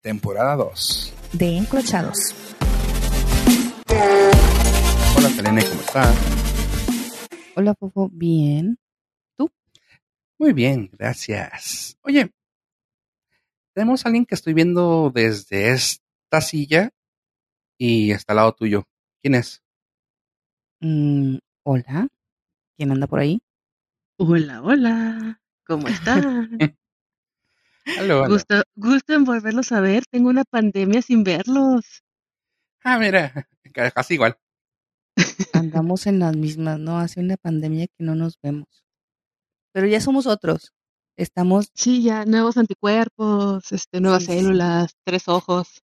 temporada 2. de Encrochados. Hola Selene, ¿cómo estás? Hola, Fofo. Bien. Muy bien, gracias. Oye, tenemos a alguien que estoy viendo desde esta silla y está al lado tuyo. ¿Quién es? Mm, hola. ¿Quién anda por ahí? Hola, hola. ¿Cómo están? Aló, aló. gusto, gusto en volverlos a ver. Tengo una pandemia sin verlos. Ah, mira, casi igual. Andamos en las mismas, ¿no? Hace una pandemia que no nos vemos. Pero ya somos otros. Estamos, Sí, ya nuevos anticuerpos, este, nuevas Sí, sí. células, tres ojos.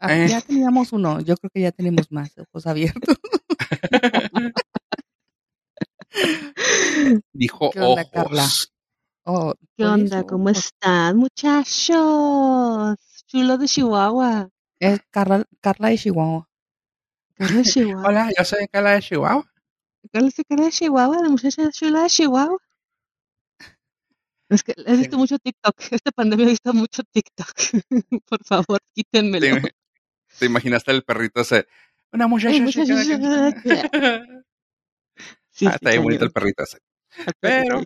ah, Eh. ya teníamos uno. Yo creo que ya tenemos más ojos abiertos. Dijo ¿Qué onda, ojos. Carla? Oh, ¿Qué onda? eso, ¿Cómo están, muchachos? Chulo de Chihuahua. Es Carla, Carla de Chihuahua. Carla de Chihuahua. Hola, yo soy Carla de Chihuahua. Carla es cara de Chihuahua, la muchacha chula de Chihuahua. Es que he visto mucho TikTok. Esta pandemia he visto mucho TikTok. Por favor, quítenmelo. ¿Te, te imaginaste el perrito ese? Una muchacha. El muchacho chica- Sí, ah, sí, está bien bonito el perrito ese. Pero-.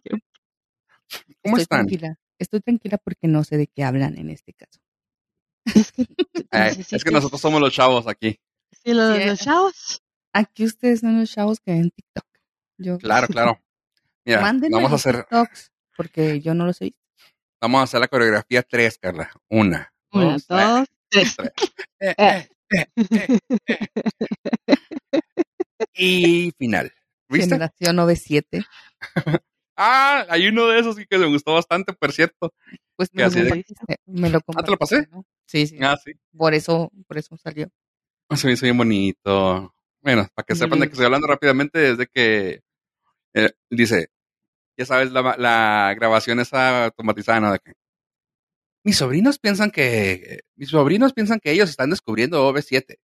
¿Cómo Estoy están? tranquila. Estoy tranquila porque no sé de qué hablan en este caso. Es que, es nosotros somos los chavos aquí. Sí, los, Sí, los chavos. Aquí ustedes son los chavos que ven TikTok. Yo, Claro, claro. Mira, Mándenme vamos a hacer, TikToks porque yo no los he visto. vamos a hacer la coreografía 3, Carla. Una, Una, dos, dos, tres. eh, eh, eh, eh, eh. Y final. ¿Viste? Generación 97. Ah, hay uno de esos que me gustó bastante, por cierto. Pues me lo, así de- compartiste, me lo Ah, ¿te lo pasé? Sí, sí. Ah, sí. Por eso, por eso salió. Se me hizo bien bonito. Bueno, para que sepan de que estoy hablando rápidamente, desde que eh, dice, ya sabes, la, la grabación esa automatizada, ¿no? De que, mis sobrinos piensan que, mis sobrinos piensan que ellos están descubriendo OV7.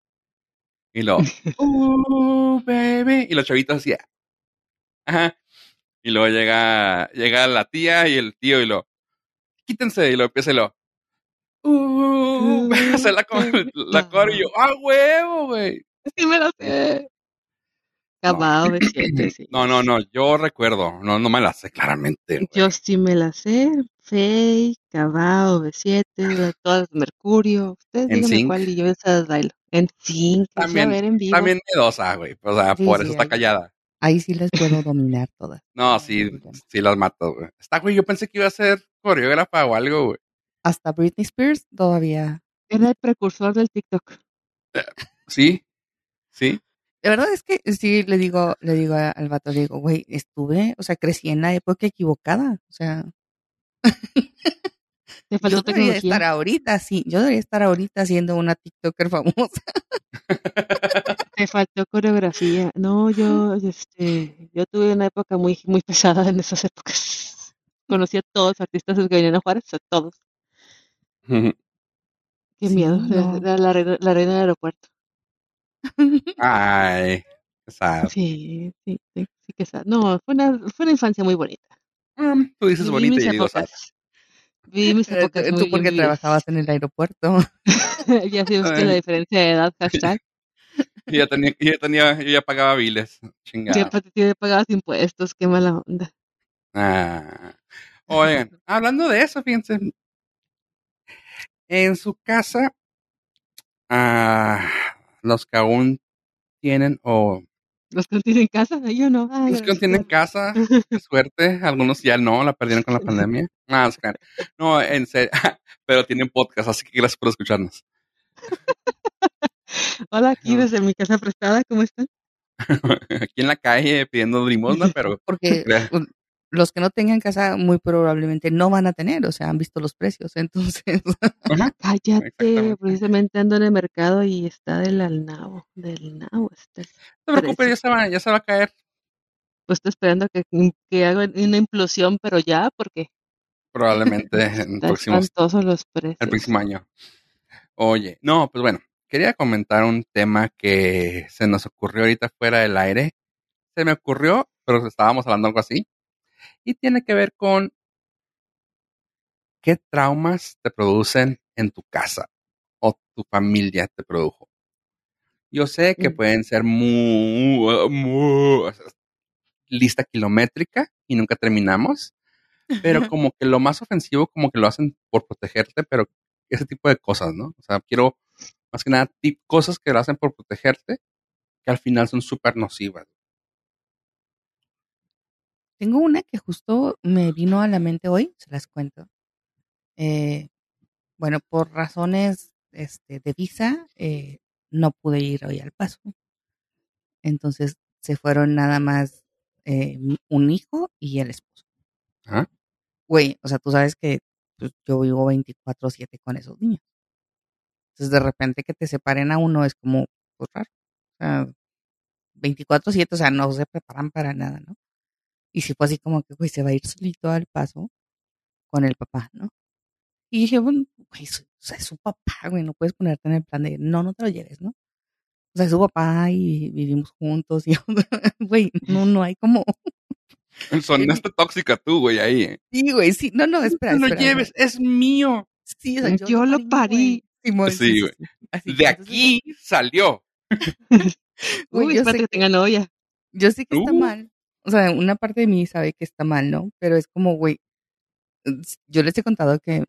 Y lo, uh, baby. Y los chavitos así, ajá. Y luego llega, llega la tía y el tío y lo, quítense. Y lo empieza y lo, uh, hacer la, la coro y yo, ah, huevo, güey. Sí me lo sé. Cabao de siete, sí. No, no, no, yo recuerdo, no, no me la sé claramente. güey. Yo sí me la sé. Fey, Cabao, B7, la- todas Mercurio. Ustedes díganme Sync. cuál y yo esas bailo. En Sync, quise También- ver en vivo. También miedosa, güey. O sea, Sí, por sí, eso está callada. Ahí sí les puedo dominar todas. No, sí, sí las mato, güey. Está, güey, yo pensé que iba a ser coreógrafa o algo, güey. Hasta Britney Spears todavía. Era el precursor del TikTok. Sí, sí. De verdad es que sí le digo, le digo a- al vato, le digo, güey, estuve, o sea, crecí en la época equivocada. O sea, Te faltó yo debería estar ahorita, sí, yo debería estar ahorita siendo una TikToker famosa. Te faltó coreografía. No, yo, este, yo tuve una época muy, muy pesada en esas épocas. Conocí a todos los artistas que venían a Juárez, a todos. Qué Sí, miedo. no. Era la reina, la reina del aeropuerto. Ay, sad. Sí, sí, sí, sí que sad. No, fue una, fue una infancia muy bonita. Mm, Tú dices bonita y yo digo sad. Viví mis Eh, épocas Tú muy porque bien trabajabas en el aeropuerto. vividas. ya sabes que la diferencia de edad, hashtag. Yo ya tenía, yo ya tenía, yo ya pagaba biles. Chingada. Ya pa- te pagabas impuestos, qué mala onda. Ah. Oigan, hablando de eso, fíjense. En su casa, ah, los que aún tienen o Los que no tienen casa, yo no. Ay, los que no tienen casa, qué suerte. Algunos ya no, la perdieron con la pandemia. Ah, es claro. No, en serio. Pero tienen podcast, así que gracias por escucharnos. Hola, aquí No. desde mi casa prestada, ¿cómo están? Aquí en la calle pidiendo limosna, pero Porque pues, los que no tengan casa muy probablemente no van a tener, o sea, han visto los precios. Entonces, Ajá, Cállate, precisamente ando en el mercado y está del al nabo, del nabo. Está, no te preocupes, ya se va, ya se va a caer. pues estoy esperando que, que haga una implosión, pero ya, porque Probablemente en el están próximo, espantosos los precios. el próximo año. Oye, no, pues bueno, quería comentar un tema que se nos ocurrió ahorita fuera del aire. Se me ocurrió, pero estábamos hablando algo así. Y tiene que ver con ¿qué traumas te producen en tu casa o tu familia te produjo? Yo sé que Mm. pueden ser muy, muy- lista kilométrica y nunca terminamos, pero como que lo más ofensivo como que lo hacen por protegerte, pero ese tipo de cosas, ¿no? O sea, quiero más que nada tip- cosas que lo hacen por protegerte que al final son súper nocivas. Tengo una que justo me vino a la mente hoy, se las cuento. Eh, bueno, por razones este, de visa, eh, no pude ir hoy al paso. Entonces se fueron nada más eh, un hijo y el esposo. Ajá. Güey, o sea, tú sabes que pues, yo vivo 24/7 con esos niños. Entonces de repente que te separen a uno es como, pues raro. O sea, 24/7, o sea, no se preparan para nada, ¿no? Y si fue así como que, güey, se va a ir solito al paso con el papá, ¿no? Y dije, bueno, güey, o sea, es su papá, güey, no puedes ponerte en el plan de, no, no te lo lleves, ¿no? O sea, es su papá y vivimos juntos y, güey, no, no hay como, Sonaste tóxica tú, güey, ahí. ¿eh? sí, güey, sí, no, no, espera, no lo espera, lleves, es mío. Sí, o sea, Yo lo parí. Simón, Sí, güey. Así, De aquí salió. güey, Uy, yo espérate sé que tenga novia. Yo sé que está Uh. mal. O sea, una parte de mí sabe que está mal, ¿no? Pero es como, güey, yo les he contado que,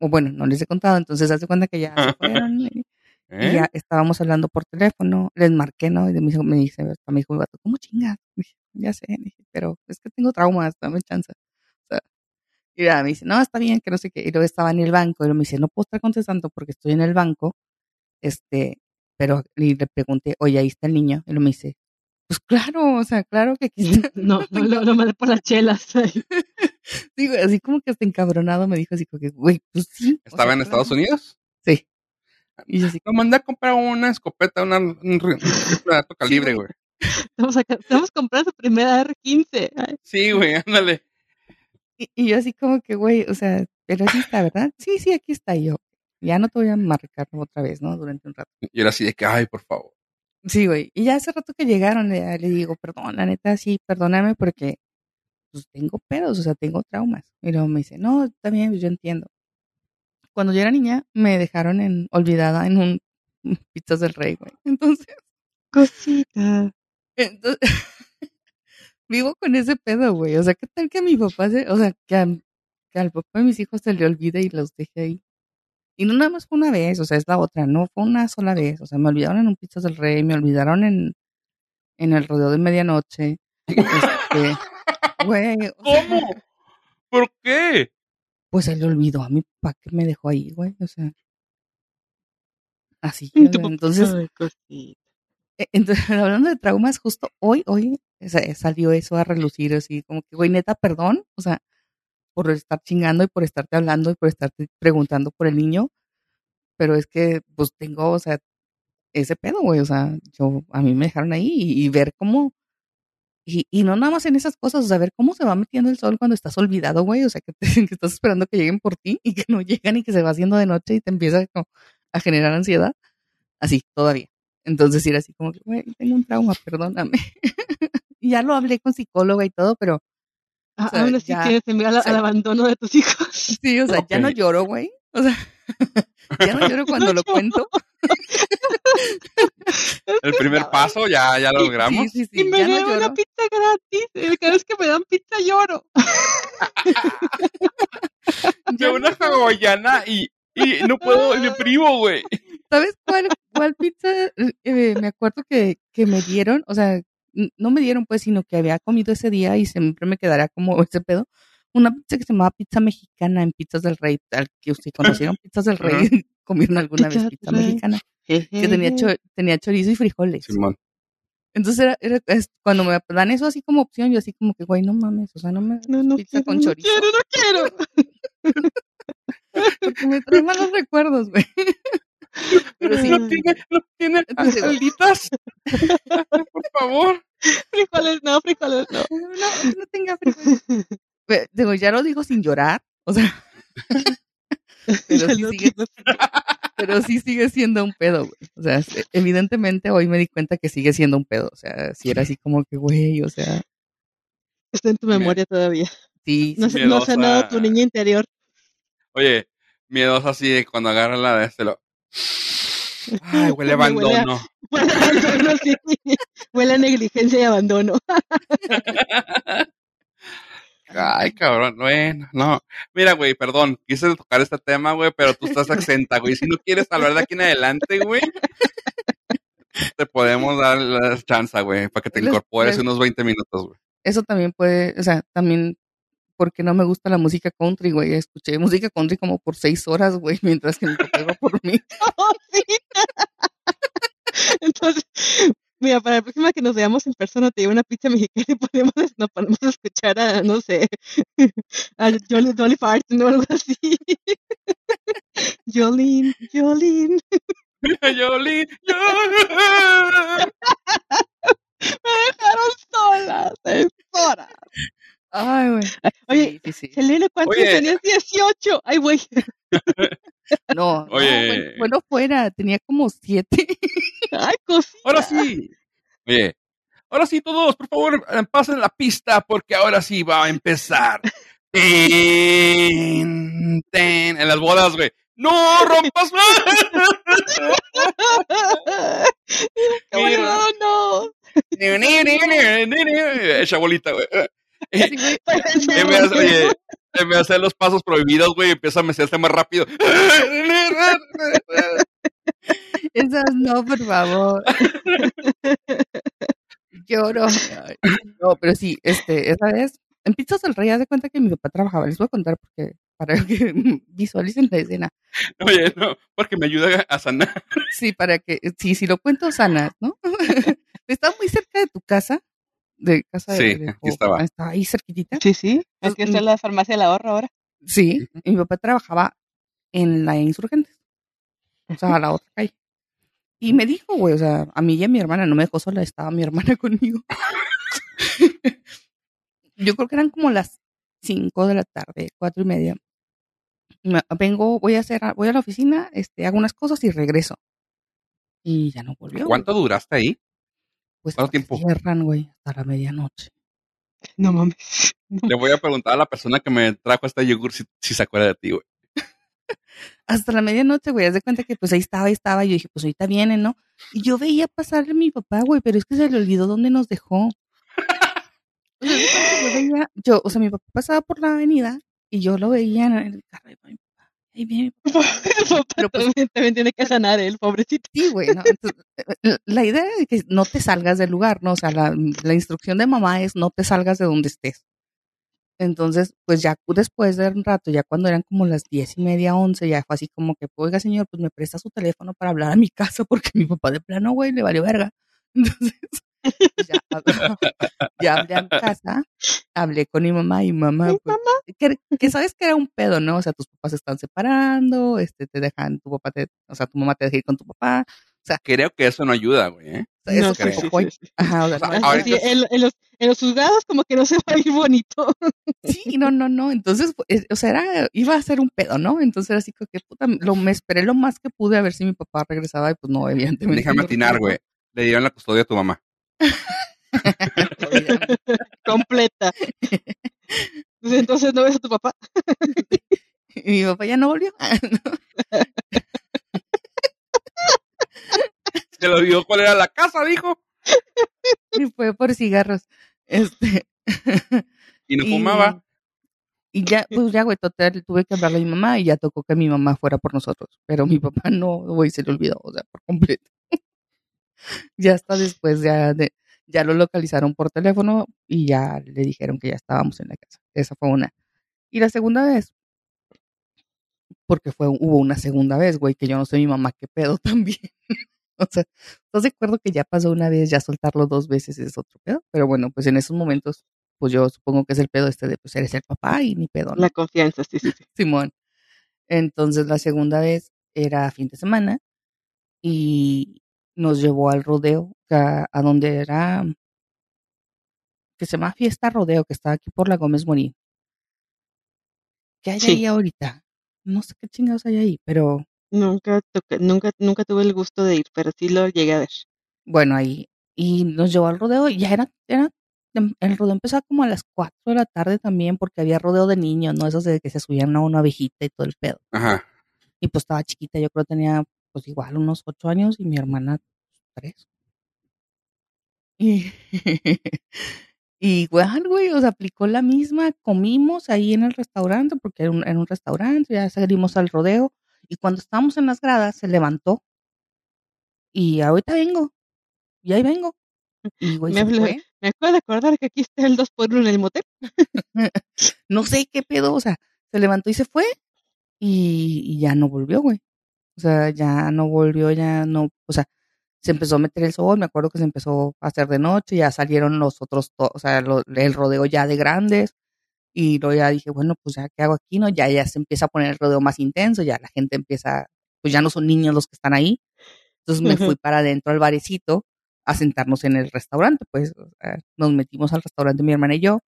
o bueno, no les he contado, entonces hace cuenta que ya se fueron y, y ¿eh? ya estábamos hablando por teléfono, les marqué, ¿no? Y me dijo, me dice, me dijo el vato, ¿cómo chingas? Dije, ya sé, pero es que tengo traumas, dame chance. Y ya me dice, no, está bien, que no sé qué. Y luego estaba en el banco y luego me dice, no puedo estar contestando porque estoy en el banco. Este, pero y le pregunté, oye, ahí está el niño. Y luego me dice, pues claro, o sea, claro que aquí está. No, no, lo, lo mandé por las chelas. Sí, güey, así como que hasta encabronado me dijo así como que, güey, pues sí. o ¿Estaba sea, en claro. Estados Unidos? Sí. Y yo así, Lo mandé a comprar una escopeta, una, un, un rifle de alto calibre, güey. Estamos, acá, estamos comprando su primera R15. Ay, Sí, güey, ándale. Y, y yo así como que, güey, o sea, pero sí está, ¿verdad? Sí, sí, aquí está Y yo. Ya no te voy a marcar otra vez, ¿no? Durante un rato. Y era así de que, ay, por favor. Sí, güey. Y ya hace rato que llegaron, le, le digo, perdón, la neta, sí, perdóname porque pues tengo pedos, o sea, tengo traumas. Y luego me dice, no, bien, yo entiendo. Cuando yo era niña, me dejaron en, olvidada en un un Pizzas del Rey, güey. Entonces, Cosita. entonces vivo con ese pedo, güey. O sea, ¿qué tal que a mi papá se, o sea, que, a- que al papá de mis hijos se le olvide y los deje ahí? Y no nada más fue una vez, o sea, es la otra, no fue una sola vez. O sea, me olvidaron en un Pizzas del Rey, me olvidaron en, en el rodeo de medianoche. Este, güey, o sea, ¿Cómo? ¿Por qué? pues se le olvidó a mi papá que me dejó ahí, güey. O sea, así. Entonces, Entonces, hablando de traumas, justo hoy, hoy sa- salió eso a relucir, así como que, güey, neta, perdón, o sea, por estar chingando y por estarte hablando y por estarte preguntando por el niño, pero es que, pues, tengo, o sea, ese pedo, güey, o sea, yo, a mí me dejaron ahí y, ver cómo, y, y no nada más en esas cosas, o sea, ver cómo se va metiendo el sol cuando estás olvidado, güey, o sea, que, te- que estás esperando que lleguen por ti y que no llegan y que se va haciendo de noche y te empieza a generar ansiedad, así, todavía. Entonces, ir así como que, güey, tengo un trauma, perdóname. y ya lo hablé con psicóloga y todo, pero Ah, o sea, aún así ya- tienes miedo al, o sea, al abandono de tus hijos. sí, o sea, ya no lloro, güey. O sea, ya no lloro cuando lo cuento. El primer paso ya, ya lo Sí, logramos. Sí, sí, y me ya no dieron una lloro. pizza gratis. Cada vez que me dan pizza lloro. De no una hawaiana y, y no puedo, me privo, güey. ¿Sabes cuál, cuál pizza? eh, me acuerdo que, que me dieron, o sea, no me dieron pues, sino que había comido ese día y siempre me quedará como ese pedo. Una pizza que se llamaba pizza mexicana en Pizzas del Rey, al que ustedes conocieron Pizzas del Rey, comieron alguna Pizza vez pizza Rey. mexicana, que tenía, cho- tenía chorizo y frijoles. Simón. Entonces era, era- es- cuando me dan eso así como opción, yo así como que, güey, no mames, o sea, no me No, no pizza quiero, con no chorizo. quiero, no quiero. Porque me trae malos recuerdos, güey. Pero sí, No tiene, no tiene alitas. Por favor. Frijoles no, frijoles no. no, que no tenga frijoles. Digo, ya lo digo sin llorar, o sea, pero sí sigue, pero sí sigue siendo un pedo, güey. O sea, se- evidentemente hoy me di cuenta que sigue siendo un pedo. O sea, si era así como que, güey, o sea, Está en tu memoria todavía. sí, No, se- no ha sanado tu niña interior. Oye, miedosa así de cuando agarra la de este lo. Ay, huele a Me huele a- abandono. Huele a abandono, sí. Huele a negligencia y abandono. Ay, cabrón, bueno, no. Mira, güey, perdón, quise tocar este tema, güey, pero tú estás exenta, güey. Si no quieres hablar de aquí en adelante, güey, te podemos dar la chance, güey, para que te Les- incorpores les- unos 20 minutos, güey. Eso también puede, o sea, también porque no me gusta la música country, güey. Escuché música country como por seis horas, güey, mientras que mi papá iba por mí. Oh, sí. Entonces, mira, para la próxima que nos veamos en persona, te llevo una pizza mexicana y podemos, nos ponemos a escuchar a, no sé, a Jolly, Dolly Parton o algo así. Jolene, Jolene. Yoli, yo- Me dejaron sola, seis horas. Ay, güey. Oye, Sí, sí, sí. Selena, ¿cuántos Oye. tenías? 18. Ay, güey. No, no, Oye. güey, bueno, fuera, tenía como siete. Ay, cosita. Ahora sí. Oye, ahora sí, todos, por favor, eh, pasen la pista porque ahora sí va a empezar. Ten, ten, en las bodas, güey. ¡No rompas más! Mira, no, no. Echa bolita, güey. En vez, oye, en vez de hacer los pasos prohibidos, güey, empieza a mecerse más rápido. Esas no, por favor. Lloro. No, pero sí, este, esa vez, en Pizzas del Rey, haz de cuenta que mi papá trabajaba. Les voy a contar porque, para que visualicen la escena. Oye, no, porque me ayuda a sanar. Sí, para que, sí, si lo cuento sanas, ¿no? Está muy cerca de tu casa, de casa de, Sí, de aquí estaba. Está ahí cerquitita. Sí, sí. Pues, Aquí está la farmacia del ahorro ahora. Sí, y mi papá trabajaba en la Insurgentes, o sea, a la otra calle. Y me dijo, güey, o sea, a mí y a mi hermana, no me dejó sola, estaba mi hermana conmigo. Yo creo que eran como las 5 de la tarde, cuatro y media. Me- Vengo, voy a hacer, voy a la oficina, este, hago unas cosas y regreso. Y ya no volvió. güey. ¿Cuánto duraste ahí? Pues cuánto tiempo? Cierran, güey, hasta la medianoche. No mames. Le voy a preguntar a la persona que me trajo este yogur si, si se acuerda de ti, güey. hasta la medianoche, güey. Haz de cuenta que pues ahí estaba, ahí estaba. Y yo dije, pues ahorita viene, ¿no? Y yo veía pasarle a mi papá, güey, pero es que se le olvidó dónde nos dejó. Yo veía, yo, o sea, mi papá pasaba por la avenida y yo lo veía en el carro. Y, mi papá, ahí viene mi papá. Pero, pues, también, tiene que sanar el pobrecito. Sí, güey, ¿no? Entonces, eh, la idea es que no te salgas del lugar, ¿no? O sea, la, la instrucción de mamá es no te salgas de donde estés. Entonces, pues ya después de un rato, ya cuando eran como las diez y media, once, ya fue así como que, oiga, señor, pues me presta su teléfono para hablar a mi casa porque mi papá de plano, güey, le valió verga. Entonces, ya, ya hablé mi casa, hablé con mi mamá y mamá, Mi pues, que, que sabes que era un pedo, ¿no? O sea, tus papás se están separando, este, te dejan, tu papá te, o sea, tu mamá te deja ir con tu papá. Creo que eso no ayuda, güey, ¿eh? O sea, eso No, sí. Ajá, o sea, O sea, no ahorita- en, en los, en los juzgados como que no se va a ir bonito. Sí, no, no, no. Entonces, pues, o sea, era, iba a ser un pedo, ¿no? Entonces era así como que puta, lo, me esperé lo más que pude a ver si mi papá regresaba y pues no, evidentemente. Déjame atinar, güey. Le dieron la custodia a tu mamá. Completa. Pues entonces no ves a tu papá. Y mi papá ya no volvió. Se lo dio cuál era la casa, dijo. y fue por cigarros. Este. Y no fumaba. Y ya, pues ya, güey, total, tuve que hablarle a mi mamá y ya tocó que mi mamá fuera por nosotros. Pero mi papá no, güey, se le olvidó, o sea, por completo. Ya hasta después, ya, de, ya lo localizaron por teléfono y ya le dijeron que ya estábamos en la casa. Esa fue una. Y la segunda vez, porque fue, hubo una segunda vez, güey, que yo no sé mi mamá qué pedo también. o sea, ¿estás de acuerdo que ya pasó una vez, ya soltarlo dos veces es otro pedo? Pero bueno, pues en esos momentos, pues yo supongo que es el pedo este de, pues eres el papá y ni pedo, ¿no? La confianza, sí, sí, sí. Simón. Entonces la segunda vez era fin de semana y nos llevó al rodeo, a, a donde era, que se llama Fiesta Rodeo, que está aquí por la Gómez Morín. ¿Qué hay Sí. ahí ahorita? No sé qué chingados hay ahí, pero Nunca, toqué- nunca, nunca tuve el gusto de ir, pero sí lo llegué a ver. bueno, ahí. Y nos llevó al rodeo y ya era, era em- el rodeo empezaba como a las 4 de la tarde también, porque había rodeo de niños, ¿no? Esos de que se subían a una abejita y todo el pedo. Ajá. Y pues estaba chiquita, yo creo que tenía pues igual unos 8 años y mi hermana 3. Y, y igual, güey, o sea, aplicó la misma, comimos ahí en el restaurante, porque era un, era un restaurante, ya salimos al rodeo, y cuando estábamos en las gradas se levantó y ahorita vengo, y ahí vengo. Y güey, Me, fue. me acabo de acordar que aquí está el 2 por 1 en el motel. No sé qué pedo, o sea, se levantó y se fue y, y ya no volvió, güey. O sea, ya no volvió, ya no, o sea, se empezó a meter el sol, me acuerdo que se empezó a hacer de noche, ya salieron los otros, o sea, lo- el rodeo ya de grandes y luego ya dije, bueno, pues ya, ¿qué hago aquí? No, ya, ya se empieza a poner el rodeo más intenso, ya la gente empieza, pues ya no son niños los que están ahí. Entonces me fui para adentro al barecito a sentarnos en el restaurante, pues o sea, nos metimos al restaurante mi hermana y yo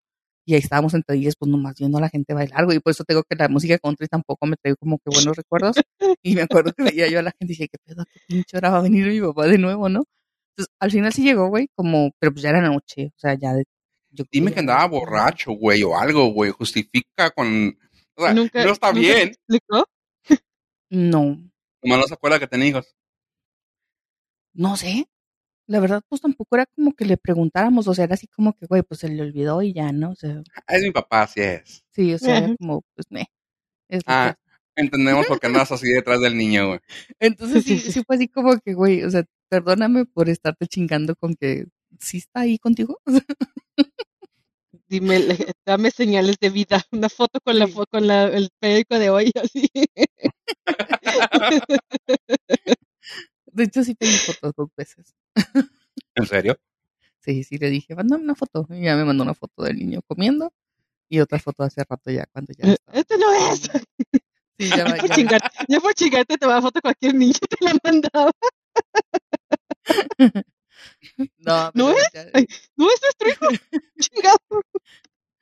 y ahí estábamos sentadillas pues nomás viendo a la gente bailar, güey, y por eso tengo que la música country tampoco me trae como que buenos recuerdos y me acuerdo que veía yo a la gente y dije, qué pedo, qué pinche hora va a venir mi papá de nuevo, ¿no? Entonces al final sí llegó, güey, como, pero pues ya era noche, o sea, ya de, yo Dime que andaba borracho, güey, o algo, güey. Justifica con. O sea, nunca, no está nunca te bien. explicó? No, Nomás no se acuerda que tenía hijos. no sé. La verdad, pues tampoco era como que le preguntáramos, o sea, era así como que, güey, pues se le olvidó y ya, ¿no? O sea, Ah, Es mi papá, así es. sí, o sea, era como, pues, me. Es lo que Ah, entendemos por qué andas así detrás del niño, güey. Entonces sí, Sí, fue así como que, güey, o sea, perdóname por estarte chingando con que sí está ahí contigo. Dime, dame señales de vida. Una foto con la con la, el periódico de hoy, así. De hecho, sí pedí fotos dos veces. ¿En serio? Sí, sí, le dije, mándame una foto. Y ya me mandó una foto del niño comiendo y otra foto hace rato ya cuando ya estaba. Este no es. Sí, ya, va- Por ya- chingar- Ya por chingarte te va a foto cualquier niño te la mandaba. No, ¿No es? ya, Ay. No es nuestro hijo. Chingado.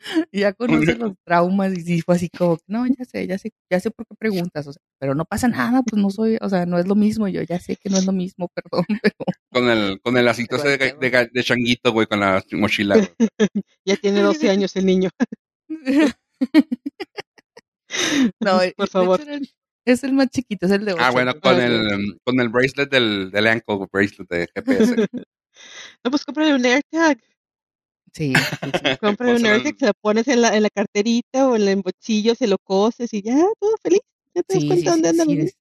ya conoce los traumas y fue así como, que, no, ya sé, ya sé, ya sé por qué preguntas, o sea, pero no pasa nada, pues no soy, o sea, no es lo mismo, yo ya sé que no es lo mismo, perdón, pero Con el, con el lacito ese de, de, de changuito, güey, con la mochila, güey. Ya tiene 12 años el niño. no, por favor. es el más chiquito, es el de ocho. Ah, bueno, con el, con el bracelet del, del ankle bracelet de GPS. No, pues cómprale un AirTag. Sí, sí, sí. Cómprale un AirTag, se lo pones en la, en la carterita o en el bolsillo, se lo coses y ya, todo feliz. Ya te das Sí, cuenta sí, dónde sí, anda sí,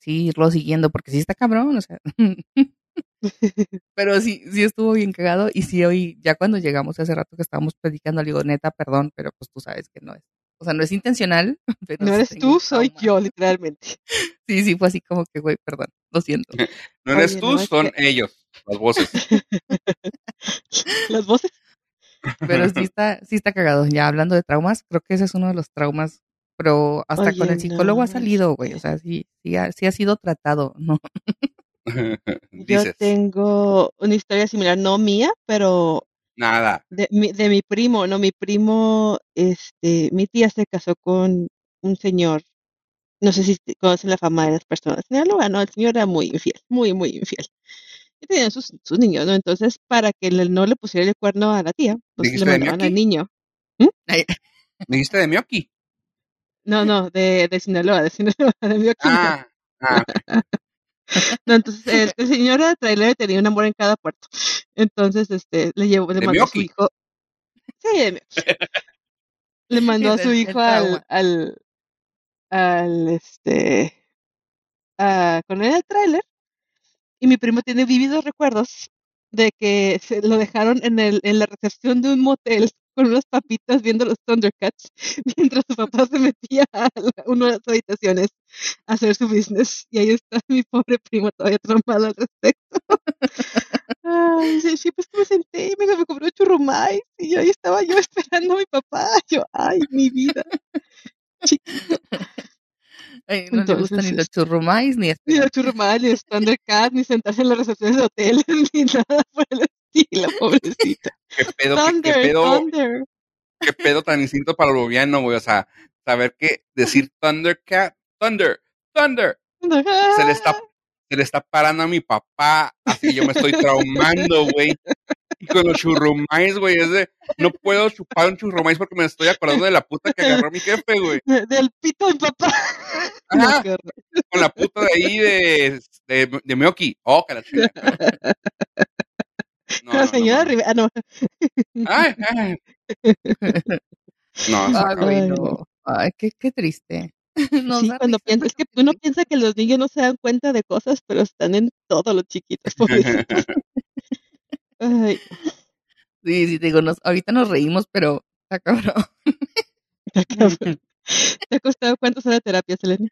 sí, irlo siguiendo, porque sí está cabrón, o sea. Pero sí, sí estuvo bien cagado. Y sí, hoy, ya cuando llegamos hace rato que estábamos predicando, le digo, neta, perdón, pero pues tú sabes que no es. O sea, no es intencional, pero No eres tú, soy trauma. yo, literalmente. Sí, sí, fue así como que, güey, perdón, lo siento. No eres Oye, tú, no, son que- ellos, las voces. Las voces. Pero sí está, sí está cagado. Ya hablando de traumas, creo que ese es uno de los traumas. Pero hasta con el psicólogo no, ha salido, güey. O sea, sí, sí ha, sí ha sido tratado, ¿no? Yo Dices, tengo una historia similar, no mía, pero nada. de mi, de mi primo, no, mi primo, este, mi tía se casó con un señor, no sé si conocen la fama de las personas, Sinaloa, no, el señor era muy infiel, muy, muy infiel. Y tenían sus, sus niños, ¿no? Entonces, para que le- no le pusiera el cuerno a la tía, pues le ¿Dijiste de mandaban al Miyoki? niño. Ay, ¿Me dijiste de Miyoki? No, no, de, de Sinaloa, de Sinaloa, de Miyoaki, no. Ah, ah, No, entonces el señor era trailer tenía un amor en cada puerto. Entonces, este, le llevó, le ¿De mandó a su Miyoki? hijo. Sí, de Miyoki. Le mandó a su hijo al, al, al, este, a, con el tráiler. Y mi primo tiene vívidos recuerdos de que se lo dejaron en el, en la recepción de un motel con unas papitas viendo los Thundercats mientras su papá se metía a la- una de las habitaciones a hacer su business. Y ahí está mi pobre primo todavía traumado al respecto. Ay, sí, pues que me senté y me, me compró churrumais y ahí estaba yo esperando a mi papá. Yo, ay, mi vida. Chiquito. Ay, no le Entonces, gustan ni los churrumais ni Ni los churrumais, ni los Thundercats, ni sentarse en las recepciones de hoteles, ni nada por el estilo, pobrecita. qué pedo, qué, qué Thunder, pedo, Thunder. qué pedo tan instinto para el boliviano, güey. O sea, saber que decir Thundercat, Thunder, Thunder, se le está, se le está parando a mi papá, así yo me estoy traumando, güey. Y con los churrumais, güey, es de, no puedo chupar un churrumais porque me estoy acordando de la puta que agarró mi jefe, güey. De- Del pito de mi papá. Ajá. No, horror. Con la puta de ahí de, de, de Miyoki. Oh, que la chica. No, la no, señora no, Rivera, ah, no. Ay, ay. No, güey, no. Ay, qué, qué triste. Nos sí, cuando risa, piensa, es que uno piensa que los niños no se dan cuenta de cosas, pero están en todos los chiquitos, pobrecitos. Ay, Sí, sí, te digo, nos, ahorita nos reímos, pero está cabrón. está cabrón. ¿Te ha costado cuánto sale terapia, Selena?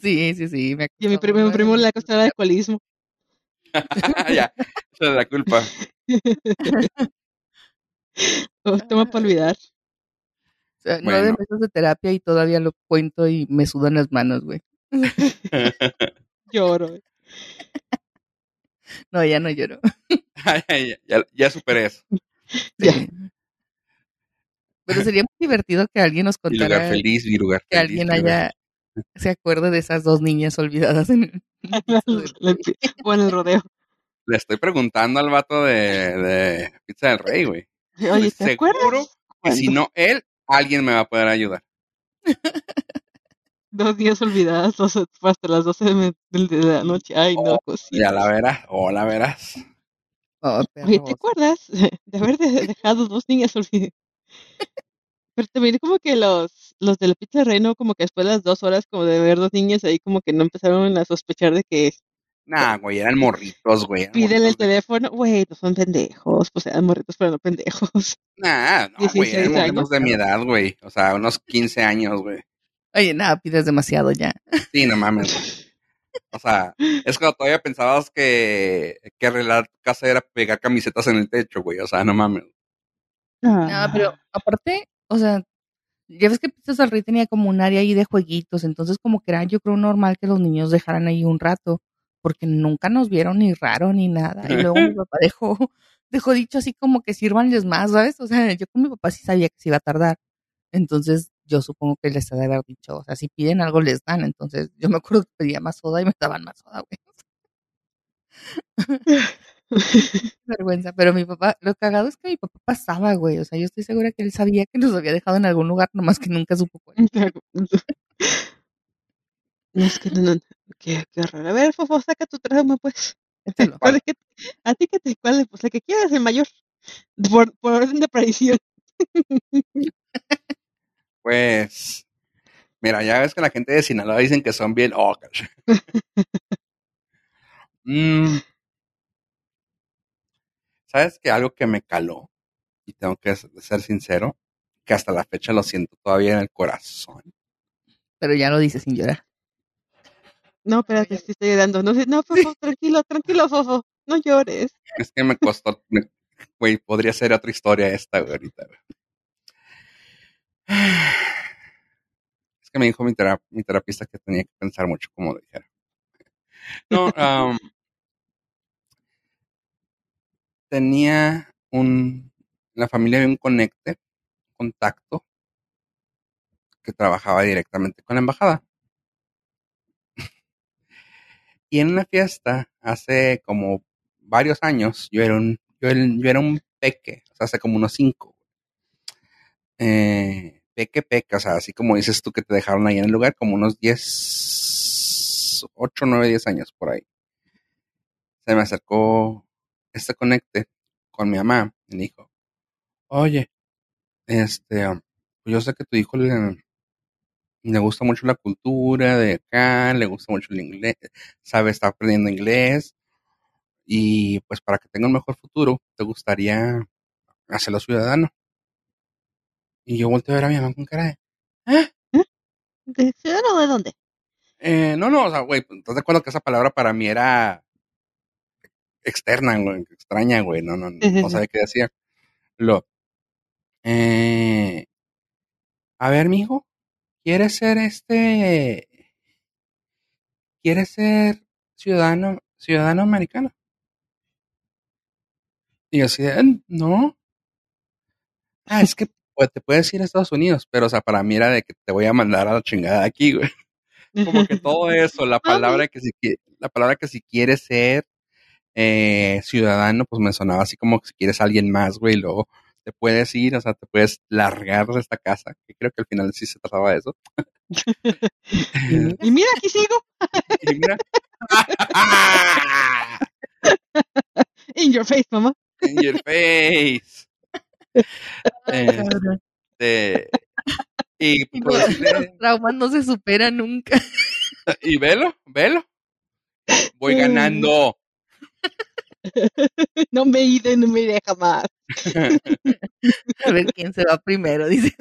Sí, sí, sí. Me Y a mi primo, mi nueve primo le ha costado el alcoholismo. ya, esa es la culpa. Oh, toma para olvidar. O sea, nueve Bueno. meses de terapia y todavía lo cuento y me sudan las manos, güey. Lloro. No, ya no lloro. Ya, ya superé eso. Ya. Sí. Pero sería muy divertido que alguien nos Mi lugar contara feliz, mi lugar que feliz. alguien mi lugar- haya se acuerde de esas dos niñas olvidadas en el o en el rodeo. Le estoy preguntando al vato de, de Pizza del Rey, güey. Oye, ¿te Seguro acuerdas? que si no él, alguien me va a poder ayudar. Dos días olvidadas, dos, hasta las 12 de, la noche. Ay, no, Ya cositas. la verás, o la verás. Oh, Oye, ¿te acuerdas de haber de- dejado dos niñas olvidadas? Pero también como que los, los de la pizza reino, como que después de las dos horas como de ver dos niñas ahí, como que no empezaron a sospechar de que Nah, güey, eran morritos, güey. eran pídele el morritos, teléfono. Güey, no son pendejos, pues eran morritos, pero no pendejos. Nah, no, güey, 16 eran morritos de mi edad, güey. O sea, unos 15 años, güey. Oye, nada, pides demasiado ya. Sí, no mames, güey. O sea, es cuando todavía pensabas que, que arreglar tu casa era pegar camisetas en el techo, güey. O sea, no mames. No, Ah. pero aparte, o sea, ya ves que Pizzas del Rey tenía como un área ahí de jueguitos, entonces como que era yo creo normal que los niños dejaran ahí un rato, porque nunca nos vieron ni raro ni nada. Y luego mi papá dejó, dejó dicho así como que sírvanles más, ¿sabes? O sea, yo con mi papá sí sabía que se iba a tardar. Entonces, yo supongo que les ha de haber dicho, o sea, si piden algo les dan. Entonces, yo me acuerdo que pedía más soda y me daban más soda, güey. vergüenza, pero mi papá, lo cagado es que mi papá pasaba, güey, o sea, yo estoy segura que él sabía que nos había dejado en algún lugar, nomás que nunca supo cuál. No, es que no, no, qué, qué horror. A ver, Fofo, saca tu trauma, pues. Échalo. ¿Cuál es que, a ti que te, cuál es? Pues la que quieras, el mayor. Por, por orden de aparición. Pues, mira, ya ves que la gente de Sinaloa dicen que son bien. Oh. Mm. ¿Sabes que algo que me caló? Y tengo que ser sincero, que hasta la fecha lo siento todavía en el corazón. Pero ya lo dice sin llorar. No, espérate, sí estoy llorando. No, sé- no, Fofo, tranquilo, tranquilo, Fofo. No llores. Es que me costó, güey, podría ser otra historia esta, güey, ahorita, güey. Es que me dijo mi, tera- mi terapista que tenía que pensar mucho como dijera. No, tenía un, en la familia había un conecte, contacto, que trabajaba directamente con la embajada. Y en una fiesta, hace como varios años, yo era un, yo yo era un peque, o sea, hace como unos cinco. Eh, peque, peque, o sea, así como dices tú que te dejaron ahí en el lugar, como unos 10, 8, 9, 10 años por ahí. Se me acercó este conecte con mi mamá y me dijo, oye, este, um, pues yo sé que tu hijo le, le gusta mucho la cultura de acá, le gusta mucho el inglés, sabe, está aprendiendo inglés y pues para que tenga un mejor futuro, te gustaría hacerlo ciudadano. Y yo volteo a ver a mi mamá con cara de, ¿eh? ¿De ciudadano de dónde? Eh, no, no, o sea, güey, ¿estás de acuerdo que esa palabra para mí era externa, güey, extraña, güey? No, no, no, no sabía qué decía. Lo, eh, a ver, mijo, ¿quieres ser este, quieres ser ciudadano, ciudadano americano? Y yo así, "Eh, no. Ah, es que pues, te puedes ir a Estados Unidos, pero, o sea, para mí era de que te voy a mandar a la chingada aquí, güey. Como que todo eso, la palabra que si, la palabra que si quieres ser, eh, ciudadano, pues me sonaba así como que si quieres a alguien más, güey, luego te puedes ir, o sea, te puedes largar de esta casa, que creo que al final sí se trataba de eso. y mira, aquí sigo. y mira. In your face, mamá. In your face. Este, y pues, los traumas no se superan nunca. Y velo, velo. Voy ganando. No me iré, no me iré jamás. A ver quién se va primero, dice.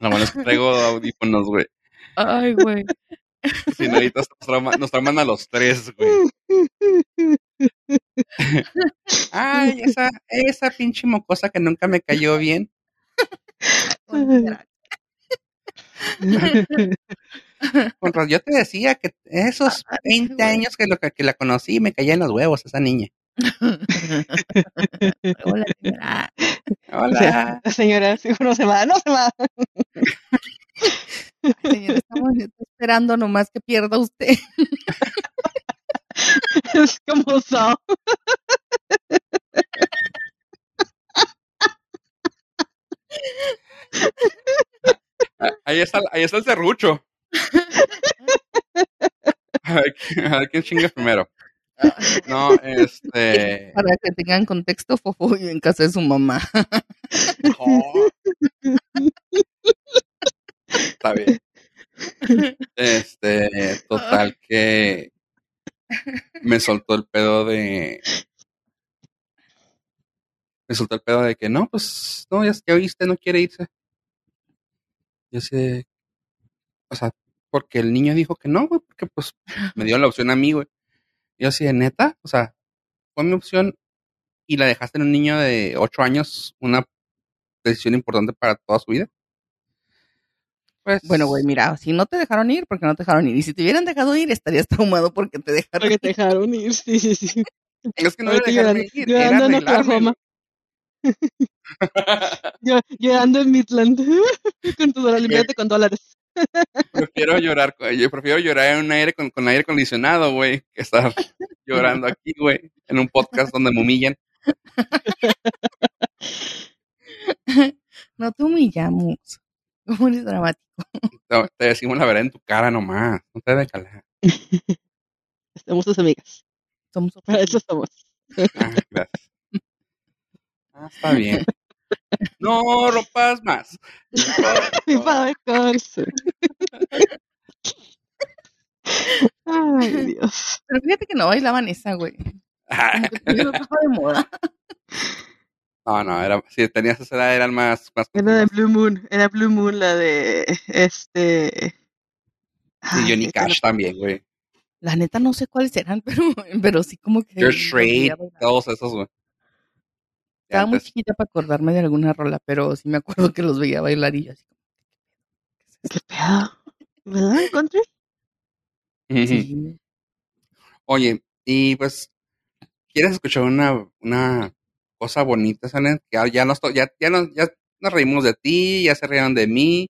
Lo bueno es que traigo audífonos, güey. Ay, güey. Si no, ahorita nos trauman, nos trauman a los tres, güey. Ay, esa, esa pinche mocosa que nunca me cayó bien. Con yo te decía que esos 20 años que, lo, que la conocí me caía en los huevos esa niña. Hola, señora. Hola. señora, no se va, no se va. Estamos esperando nomás que pierda usted. es como so. Ahí está, ahí está el serrucho. A ver, a ver quién chinga primero. No, este. Para que tengan contexto, Fofo vive en casa de su mamá. Oh. Está bien. Este, total que me soltó el pedo de. Me soltó el pedo de que no, pues, no, ya, ya viste, no quiere irse. Yo sé. O sea, porque el niño dijo que no, güey, porque pues me dio la opción a mí, güey. Yo así de neta, o sea, fue mi opción y la dejaste en un niño de 8 años, una decisión importante para toda su vida. Pues, bueno, güey, mira, si no te dejaron ir, porque no te dejaron ir. Y si te hubieran dejado ir, estarías traumado porque te dejaron porque te dejaron ir, sí, sí, sí. Es que no me dejaron ir, llorando en Oklahoma. yo, llorando en Midland con tu dólar, con dólares. Prefiero llorar, yo prefiero llorar en un aire con, con aire acondicionado, güey, que estar llorando aquí, güey, en un podcast donde me humillan. No te humillamos. ¿Cómo eres dramático? Te, te decimos la verdad en tu cara nomás. No te debes calar. Somos tus amigas. Somos Para eso somos. Ah, gracias. Ah, está bien. No rompas más. Mi padre corso. Ay, Dios. Pero fíjate que no bailaban esa, güey. Como que todavía no estaba de moda. No, no, era, si tenías esa edad eran más, más Era de Blue Moon, era Blue Moon la de este. Y Johnny Cash también, güey. La neta no sé cuáles eran, pero, pero sí como que... Veía bailar. todos esos, güey. Estaba muy chiquita para acordarme de alguna rola, pero sí me acuerdo que los veía bailar y yo así como... ¿Qué pedo? ¿Verdad? ¿Country? Ujú. Sí. Oye, y pues, ¿quieres escuchar una, una cosa bonita, Sanet? Que ya nos, to- ya, ya, nos, ya nos reímos de ti, ya se rieron de mí,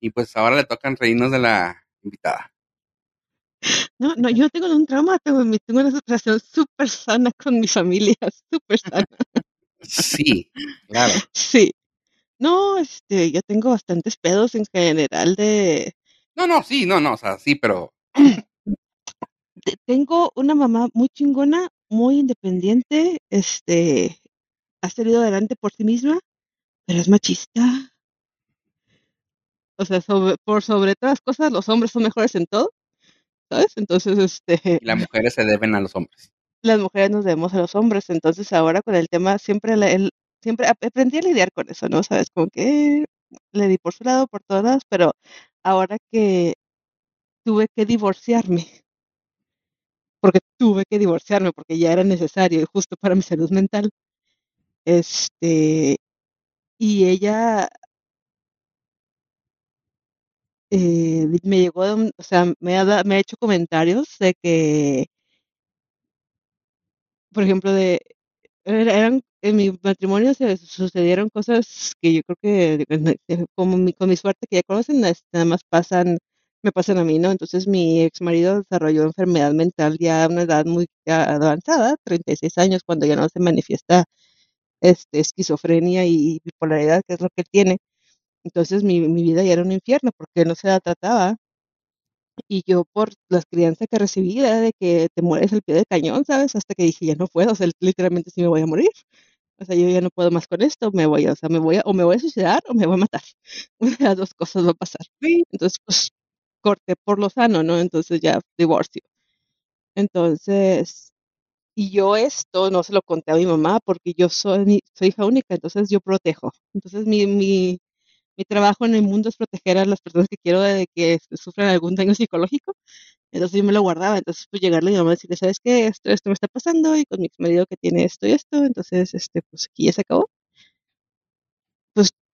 y pues ahora le tocan reírnos de la invitada. No, no, yo no tengo un trauma, tengo, tengo una relación súper sana con mi familia, súper sana. Sí, claro. Sí. No, este, yo tengo bastantes pedos en general de... No, no, sí, no, no, o sea, sí, pero Tengo una mamá muy chingona, muy independiente, este, ha salido adelante por sí misma, pero es machista. O sea, sobre- por sobre todas las cosas, los hombres son mejores en todo, ¿sabes? Entonces, este, y las mujeres se deben a los hombres. las mujeres nos debemos a los hombres. Entonces, ahora con el tema, siempre, la- el, siempre ap- aprendí a lidiar con eso, ¿no? Sabes, como que le di por su lado, por todos lados, pero ahora que tuve que divorciarme, porque tuve que divorciarme, porque ya era necesario y justo para mi salud mental, este, y ella eh, me llegó, o sea, me ha, me ha hecho comentarios de que, por ejemplo, de, era- eran en mi matrimonio se sucedieron cosas que yo creo que, como mi, con mi suerte que ya conocen, este, nada más pasan, me pasan a mí, ¿no? Entonces mi ex marido desarrolló enfermedad mental ya a una edad muy avanzada, 36 años, cuando ya no se manifiesta este, esquizofrenia y bipolaridad, que es lo que tiene. Entonces mi, mi vida ya era un infierno porque no se la trataba. Y yo por las crianzas que recibí era de que te mueres al pie del cañón, ¿sabes? Hasta que dije, ya no puedo, o sea, literalmente sí me voy a morir. O sea, yo ya no puedo más con esto, me voy, o sea, me voy a, o me voy a suicidar o me voy a matar. Una de las dos cosas va a pasar. Entonces, pues, corté por lo sano, ¿no? Entonces ya divorcio. Entonces, y yo esto no se lo conté a mi mamá porque yo soy, soy hija única, entonces yo protejo. Entonces mi, mi, mi trabajo en el mundo es proteger a las personas que quiero de que sufran algún daño psicológico. Entonces yo me lo guardaba. Entonces, pues llegarle a mi mamá y decirle, ¿sabes qué? Esto, esto me está pasando y con mi ex marido que tiene esto y esto. Entonces, este, pues aquí ya se acabó.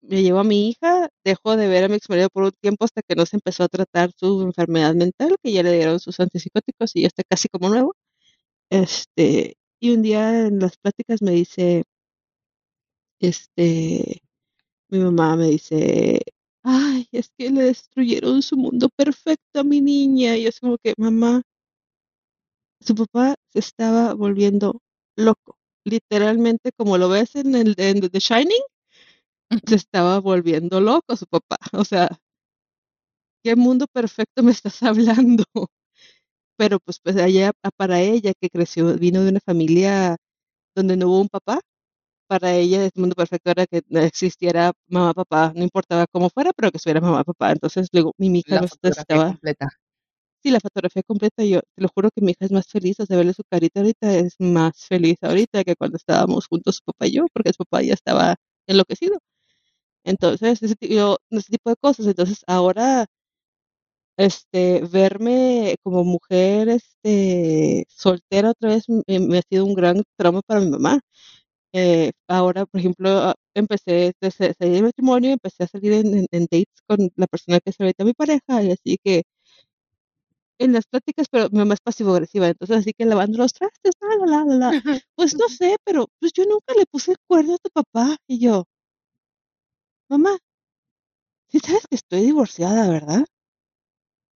Me llevo a mi hija, dejo de ver a mi ex marido por un tiempo hasta que no se empezó a tratar su enfermedad mental, que ya le dieron sus antipsicóticos y ya está casi como nuevo. Este, y un día en las pláticas me dice, este, mi mamá me dice, ay, es que le destruyeron su mundo perfecto a mi niña. Y es como que, mamá, su papá se estaba volviendo loco. Literalmente, como lo ves en el en The Shining, se estaba volviendo loco su papá. O sea, ¿qué mundo perfecto me estás hablando? Pero pues, pues allá para ella que creció, vino de una familia donde no hubo un papá, para ella el mundo perfecto era que no existiera mamá, papá, no importaba cómo fuera, pero que estuviera mamá, papá. Entonces, luego mi hija La no fotografía estaba, completa. sí, la fotografía completa, yo te lo juro que mi hija es más feliz, o sea, verle su carita ahorita es más feliz ahorita que cuando estábamos juntos su papá y yo, porque su papá ya estaba enloquecido. Entonces, ese, yo- ese tipo de cosas. Entonces, ahora, este, verme como mujer, este, soltera otra vez, me, me ha sido un gran trauma para mi mamá. Eh, ahora, por ejemplo, ah, empecé desde salir del matrimonio, empecé a salir en, en- en dates con la persona que es ahorita mi pareja, y así que en las pláticas, pero mi mamá es pasivo-agresiva, entonces así que lavando los trastes, la, la, la, la, la. Pues no sé, pero pues yo nunca le puse el cuerno a tu papá, y yo, mamá, sí sabes que estoy divorciada, ¿verdad?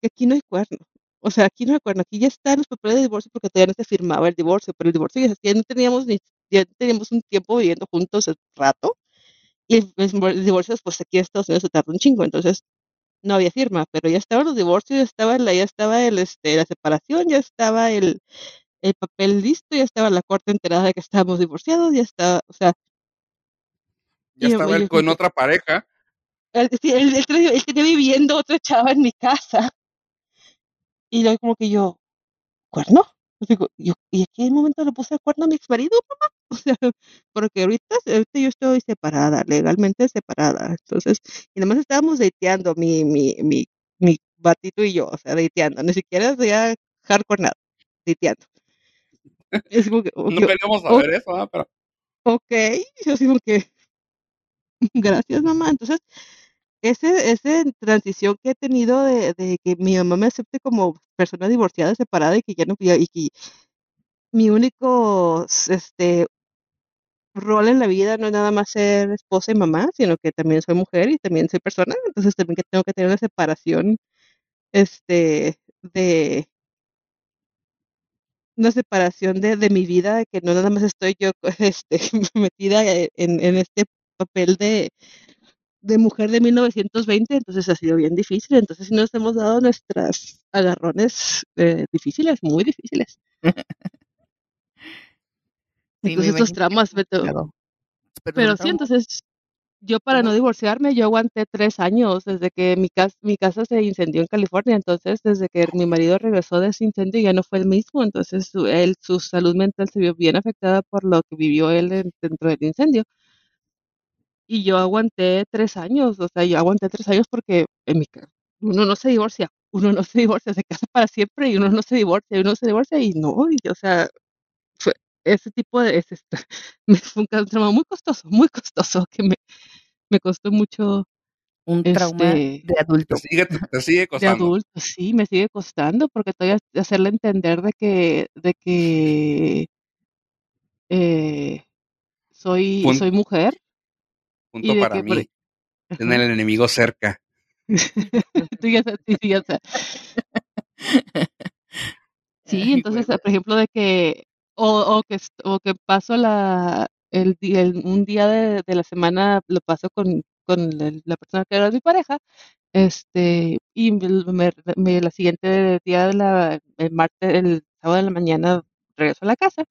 Que aquí no hay cuerno. O sea, aquí no hay cuerno, aquí ya están los papeles de divorcio porque todavía no se firmaba el divorcio, pero el divorcio ya, ya no teníamos ni, ya teníamos un tiempo viviendo juntos hace rato, y el, el divorcio, pues aquí en Estados Unidos se tarda un chingo, entonces no había firma, pero ya estaban los divorcios, ya estaba la, ya estaba el, este, la separación, ya estaba el, el papel listo, ya estaba la corte enterada de que estábamos divorciados, ya estaba, o sea, Ya y estaba él con que- otra pareja. él, él- él tenía- viviendo otra chava en mi casa. Y luego como que yo, ¿cuerno? Yo digo, yo, ¿y aquí en momento le puse el cuerno a mi ex marido, mamá? O sea, porque ahorita, ahorita yo estoy separada, legalmente separada. Entonces, y nada más estábamos dateando mi, mi, mi, mi batito y yo, o sea, dateando. Ni siquiera ya hardcore nada, dateando. Es como que, No ok, queríamos oh, saber eso, ¿ah? pero ok, yo digo que, gracias mamá. Entonces, ese, esa transición que he tenido de, de que mi mamá me acepte como persona divorciada, separada y que ya no, y que mi único, este, rol en la vida no es nada más ser esposa y mamá, sino que también soy mujer y también soy persona, entonces también que tengo que tener una separación, este, de, una separación de, de mi vida, que no nada más estoy yo, este, metida en, en este papel de, de mujer de 1920, entonces ha sido bien difícil, entonces sí nos hemos dado nuestras agarrones eh, difíciles, muy difíciles. Sí, Entonces estos imagino que traumas, es me to- complicado. Pero sí, entonces yo para no divorciarme, yo aguanté tres años desde que mi casa, mi casa se incendió en California, entonces desde que mi marido regresó de ese incendio ya no fue el mismo, entonces su, él, su salud mental se vio bien afectada por lo que vivió él en- dentro del incendio. Y yo aguanté tres años, o sea, yo aguanté tres años porque en mi uno no se divorcia, uno no se divorcia, se casa para siempre y uno no se divorcia, y uno se divorcia y no, y, o sea, fue ese tipo de, ese, fue un trauma muy costoso, muy costoso, que me, me costó mucho, un trauma este, de te adulto. sigue, te, sigue de costando. adulto, sí, me sigue costando porque todavía hacerle entender de que, de que, eh, soy, Pun- soy mujer. Punto para por- mí. Tienen el enemigo cerca. Tú ya sabes, sí, sí, ya sabes. Sí, Ay, entonces, por ejemplo, de que, o, o que, o que paso la, el, el- un día de, de la semana, lo paso con, con la, la persona que era mi pareja, este, y me, me- me- la siguiente día de la, el martes, el sábado de la mañana, regreso a la casa,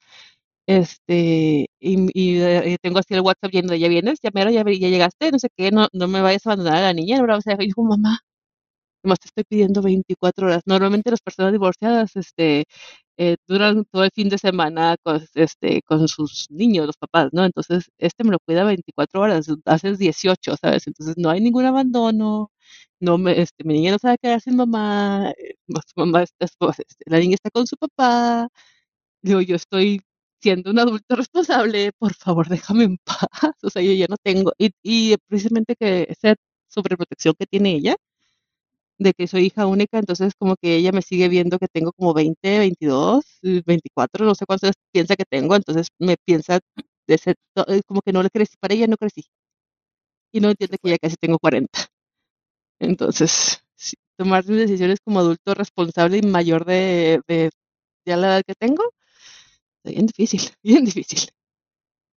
este, y, eh, tengo así el WhatsApp lleno de, ya vienes, ya mero, ya, ya llegaste, no sé qué, no, no me vayas a abandonar a la niña, ¿no? O sea, y dijo, mamá, Nomás te estoy pidiendo 24 horas. Normalmente las personas divorciadas, este, eh, duran todo el fin de semana con, este, con sus niños, los papás, ¿no? Entonces, este me lo cuida 24 horas, haces 18, ¿sabes? Entonces, no hay ningún abandono, no me, este, mi niña no a quedar sin mamá, eh, su mamá está, la niña está con su papá. Digo, yo estoy siendo un adulto responsable, por favor, déjame en paz. O sea, yo ya no tengo, y, y precisamente que esa sobreprotección que tiene ella, de que soy hija única, entonces como que ella me sigue viendo que tengo como 20, 22, eh, 24, no sé cuántos piensa que tengo, entonces me piensa de ser, eh, como que no le crecí, para ella no crecí, y no entiende que ya casi tengo 40. Entonces, sí, tomar mis decisiones como adulto responsable y mayor de, de ya la edad que tengo, bien difícil, bien difícil.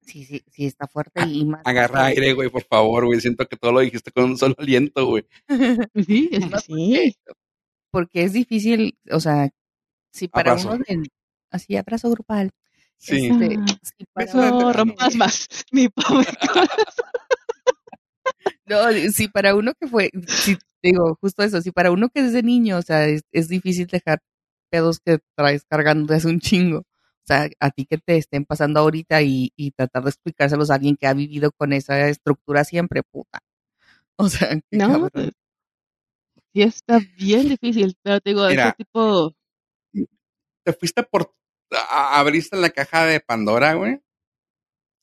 Sí, sí, sí, está fuerte y más. Agarra aire, güey, por favor, güey. Siento que todo lo dijiste con un solo aliento, güey. Sí, es que Más sí. porque es difícil, o sea, si para Abrazo. uno de, así abrazo grupal, Sí. este, Ah, si para uno No rompas más, mi pobre no, si para uno que fue, si digo, justo eso, si para uno que es de niño, o sea, es, es difícil dejar pedos que traes cargando desde un chingo. O sea, a ti que te estén pasando ahorita y, y tratar de explicárselos a alguien que ha vivido con esa estructura siempre, puta. O sea, qué No, cabrón. pues, sí está bien difícil, pero te digo, Mira. ese tipo, Te fuiste por. a- abriste la caja de Pandora, güey.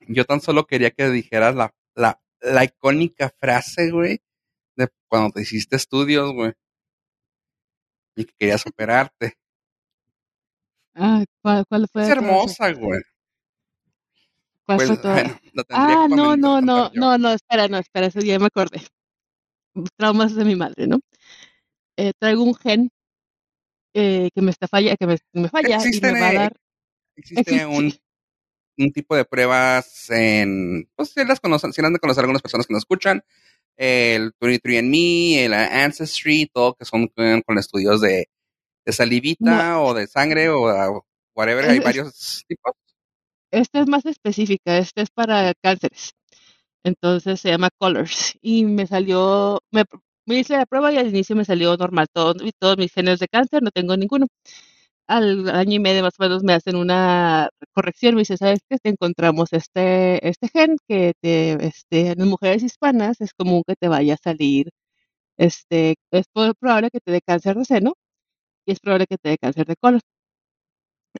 Yo tan solo quería que dijeras la, la, la icónica frase, güey, de cuando te hiciste estudios, güey. Y que querías operarte. Ah, ¿cuál, cuál fue? Es hermosa, güey. ¿Cuál Pues, fue toda? bueno, Ah, no, no, no, yo. no, no, espera, no, espera, eso ya me acordé. Traumas de mi madre, ¿no? Eh, traigo un gen eh, que me está falla, que me, me falla y me va a eh, dar. Existe existe. un, un tipo de pruebas en, pues si las conocen, si las han de conocer algunas personas que nos escuchan, el 23andMe, el Ancestry, todo que son con, con estudios de, de salivita o de sangre o uh, whatever, hay Es- varios tipos. Esta es más específica, esta es para cánceres. Entonces se llama Colors. Y me salió, me, me hice la prueba y al inicio me salió normal, todo, todos mis genes de cáncer, no tengo ninguno. Al año y medio más o menos me hacen una corrección, me dice, ¿sabes qué? Te encontramos este, este gen que te, este, en mujeres hispanas es común que te vaya a salir, este, es probable que te dé cáncer de seno y es probable que te dé cáncer de colon.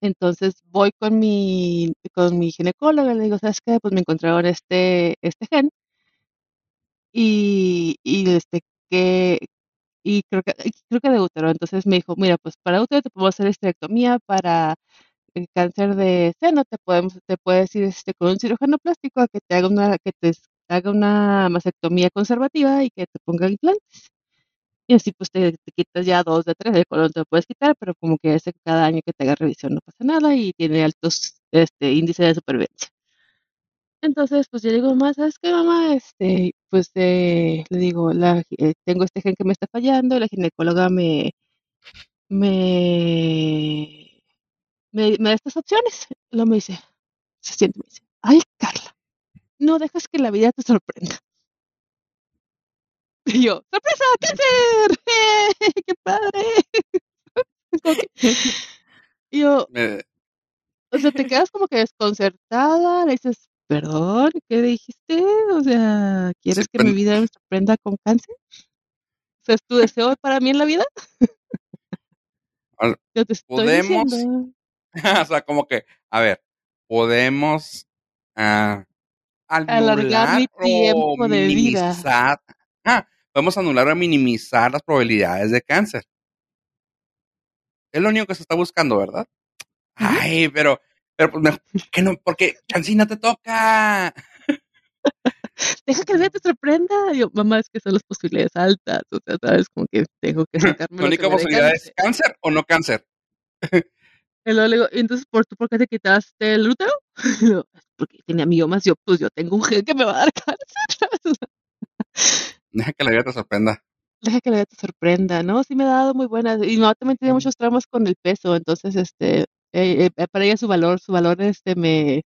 Entonces voy con mi, con mi ginecóloga, le digo, ¿sabes qué? Pues me encontraron este, este gen y, y este que y creo que y creo que de útero. Entonces me dijo, mira, pues para útero te podemos hacer esterectomía, para el cáncer de seno te podemos, te puedes ir este con un cirujano plástico a que te haga una, que te haga una mastectomía conservativa y que te ponga implantes. Y así pues te, quitas ya dos de tres, el colon te lo puedes quitar, pero como que ese cada año que te haga revisión no pasa nada y tiene altos este índices de supervivencia. Entonces, pues yo digo, mamá, ¿sabes qué, mamá? Este, pues eh, le digo, la, eh, tengo este gen que me está fallando, la ginecóloga me, me, me, me da estas opciones. Luego me dice, se siente, me dice, ay, Carla, no dejas que la vida te sorprenda. Y yo, ¡sorpresa, cáncer! ¡Qué padre! Que- y yo, Me- o sea, te quedas como que desconcertada, le dices, perdón, ¿qué dijiste? O sea, ¿quieres Sí, que mi vida me sorprenda con cáncer? O sea, ¿es tu deseo para mí en la vida? Al- Yo te estoy ¿Podemos? diciendo. o sea, como que, a ver, podemos ah, Alargar mi tiempo de vida. Ah, podemos anular o minimizar las probabilidades de cáncer. Es lo único que se está buscando, ¿verdad? Ay, pero Pero pues mejor que no, porque Chansey no te toca. Deja que la vida te sorprenda. Yo, mamá, es que son las posibilidades altas. O sea, sabes, como que tengo que sacarme. La única posibilidad es cáncer o no cáncer. Y luego le digo, entonces, ¿por, ¿tú por qué te quitaste el útero? Porque tenía miomas. Yo, pues yo tengo un gen que me va a dar cáncer. Deja que la vida te sorprenda. Deja que la vida te sorprenda, ¿no? Sí me ha dado muy buenas. Y mi mamá también tiene muchos traumas con el peso. Entonces, este, eh, eh, para ella su valor, su valor, este, me...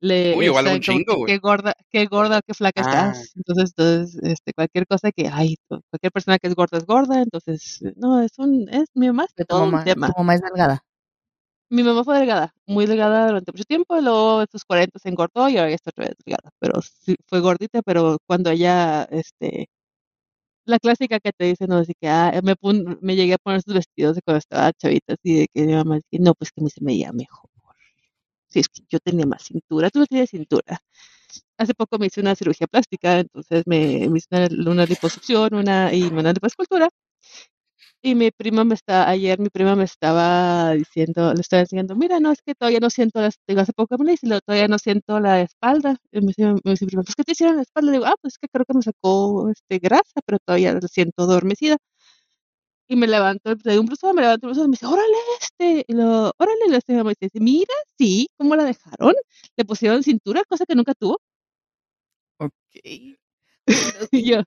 Le, Uy, igual o sea, un chingo, güey. qué gorda, qué gorda, qué flaca Ah. estás. Entonces, entonces, este, cualquier cosa que, ay, cualquier persona que es gorda es gorda. Entonces, no, es un, es mi mamá, es todo mamá, un tema. tu mamá es delgada. Mi mamá fue delgada, muy delgada durante mucho tiempo, luego en sus 40 se engordó y ahora está otra vez delgada. Pero sí, fue gordita, pero cuando ella, este, la clásica que te dicen, no, así que, ah, me, llegué a poner esos vestidos de cuando estaba chavita, así de que mi mamá, dice, no, pues que a mí se me veía mejor. Sí, es que yo tenía más cintura, tú no tienes cintura. Hace poco me hice una cirugía plástica, entonces me, hice una, una liposucción una, y una lipoescultura. Y mi prima me está, ayer mi prima me estaba diciendo, le estaba enseñando, mira, no, es que todavía no siento, las, digo, hace poco me luego todavía no siento la espalda. Me dice, dice mi prima, pues, ¿qué te hicieron la espalda? Le digo, ah, pues es que creo que me sacó este, grasa, pero todavía la siento adormecida. Y me levanto, le un bruzo, me levanto el bruzo me dice, órale, este, y lo, órale, la señora me dice, mira, sí, ¿cómo la dejaron? Le pusieron cintura, cosa que nunca tuvo. Ok. Yo,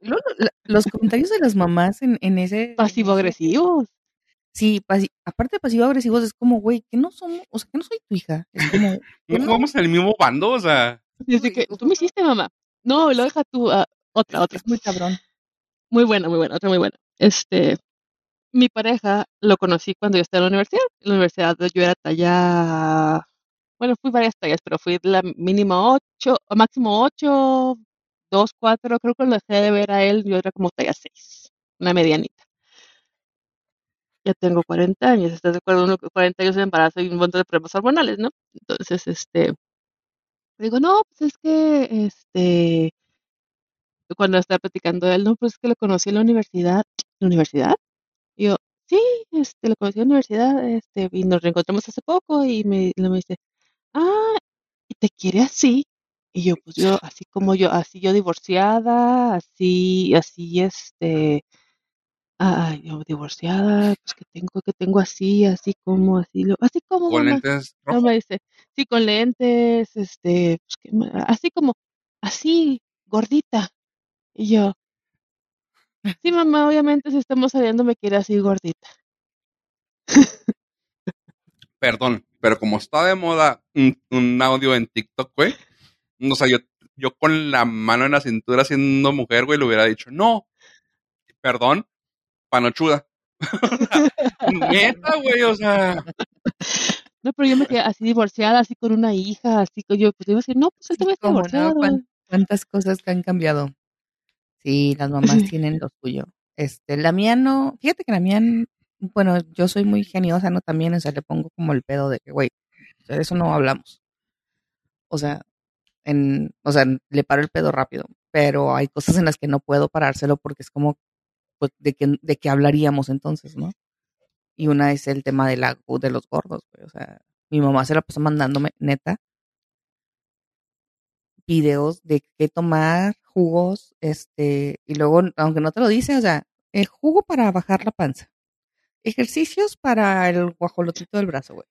los comentarios de las mamás en, en ese... pasivo-agresivos. Sí, pasi- aparte de pasivo-agresivos, es como, güey, que no somos, o sea, que no soy tu hija. Es como, No jugamos en el mismo bando, o sea. Así que, tú me hiciste, mamá. No, lo deja tú, ah, otra, otra. es muy cabrón. Muy buena, muy buena, otra muy buena. Este, mi pareja lo conocí cuando yo estaba en la universidad. En la universidad yo era talla, bueno, fui varias tallas, pero fui la mínima 8, o máximo 8, 2, 4, creo que lo dejé de ver a él, yo era como talla 6, una medianita. Ya tengo 40 años, ¿estás de acuerdo? Uno con 40 años de embarazo y un montón de problemas hormonales, ¿no? Entonces, este, digo, no, pues es que, este, cuando estaba platicando él, no, pues es que lo conocí en la universidad. ¿La universidad? Y yo, sí, este, lo conocí en la universidad, este, y nos reencontramos hace poco y me, y me dice, ah, ¿y te quiere así? Y yo, pues yo, así como yo, así yo divorciada, así, así, este, ah, yo divorciada, pues que tengo, que tengo así, así como, así, lo, así como, Con mamá. lentes me dice, sí, con lentes, este, pues, que así como, así, gordita. Y yo, sí, mamá, obviamente si estamos saliendo me quiere así gordita. Perdón, pero como está de moda un, un audio en TikTok, güey. O sea, yo, yo con la mano en la cintura siendo mujer, güey, le hubiera dicho, no, perdón, panochuda. Neta, güey, o sea. No, pero yo me quedé así divorciada, así con una hija, así que yo, pues iba a decir, no, pues él también está no, divorciado. cuán- cuántas cosas que han cambiado. Sí, las mamás tienen lo suyo. Este, la mía no, fíjate que la mía, bueno, yo soy muy geniosa, ¿no? También, o sea, le pongo como el pedo de que, güey, de eso no hablamos. O sea, en, o sea, le paro el pedo rápido, pero hay cosas en las que no puedo parárselo porque es como, pues, de que, de que hablaríamos entonces, ¿no? Y una es el tema de, la, de los gordos, güey. O sea, mi mamá se la pasó mandándome, neta, videos de qué tomar, jugos, este, y luego, aunque no te lo dice, o sea, el jugo para bajar la panza, ejercicios para el guajolotito del brazo, güey.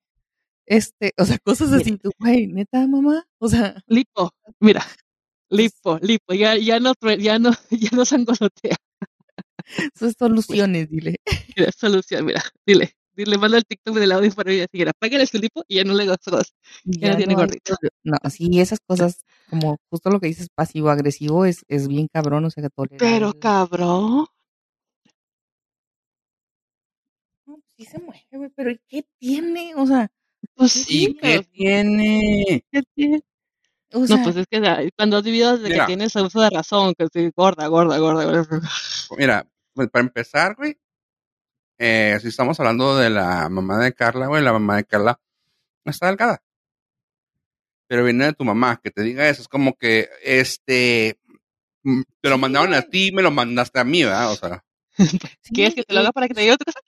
Este, o sea, cosas así, tú, güey, neta, mamá, o sea, Lipo, mira, lipo, lipo, ya, ya no, ya no, ya no sangolotea. sus soluciones, dile. Mira, solución, mira, dile, dile, manda el TikTok del audio para ella, así, apágale su lipo y ya no le hagas cosas. Ya no tiene hay gordito. No, sí, esas cosas, como justo lo que dices, pasivo-agresivo, es, es bien cabrón, o sea, que tolerar Pero cabrón, No, sí se mueve, güey, pero ¿y qué tiene? O sea, pues ¿Y sí, qué tiene? ¿qué tiene? o No, pues es que cuando has vivido desde Mira. que tienes uso de razón, que sí, gorda, gorda, gorda, gorda. Mira, pues para empezar, güey, eh, si estamos hablando de la mamá de Carla, güey, la mamá de Carla no está delgada. Pero viene de tu mamá, que te diga eso, es como que, este, mm, te lo mandaron a ti y me lo mandaste a mí, ¿verdad? O sea, ¿Quieres que te lo haga para que te lleve a tu casa?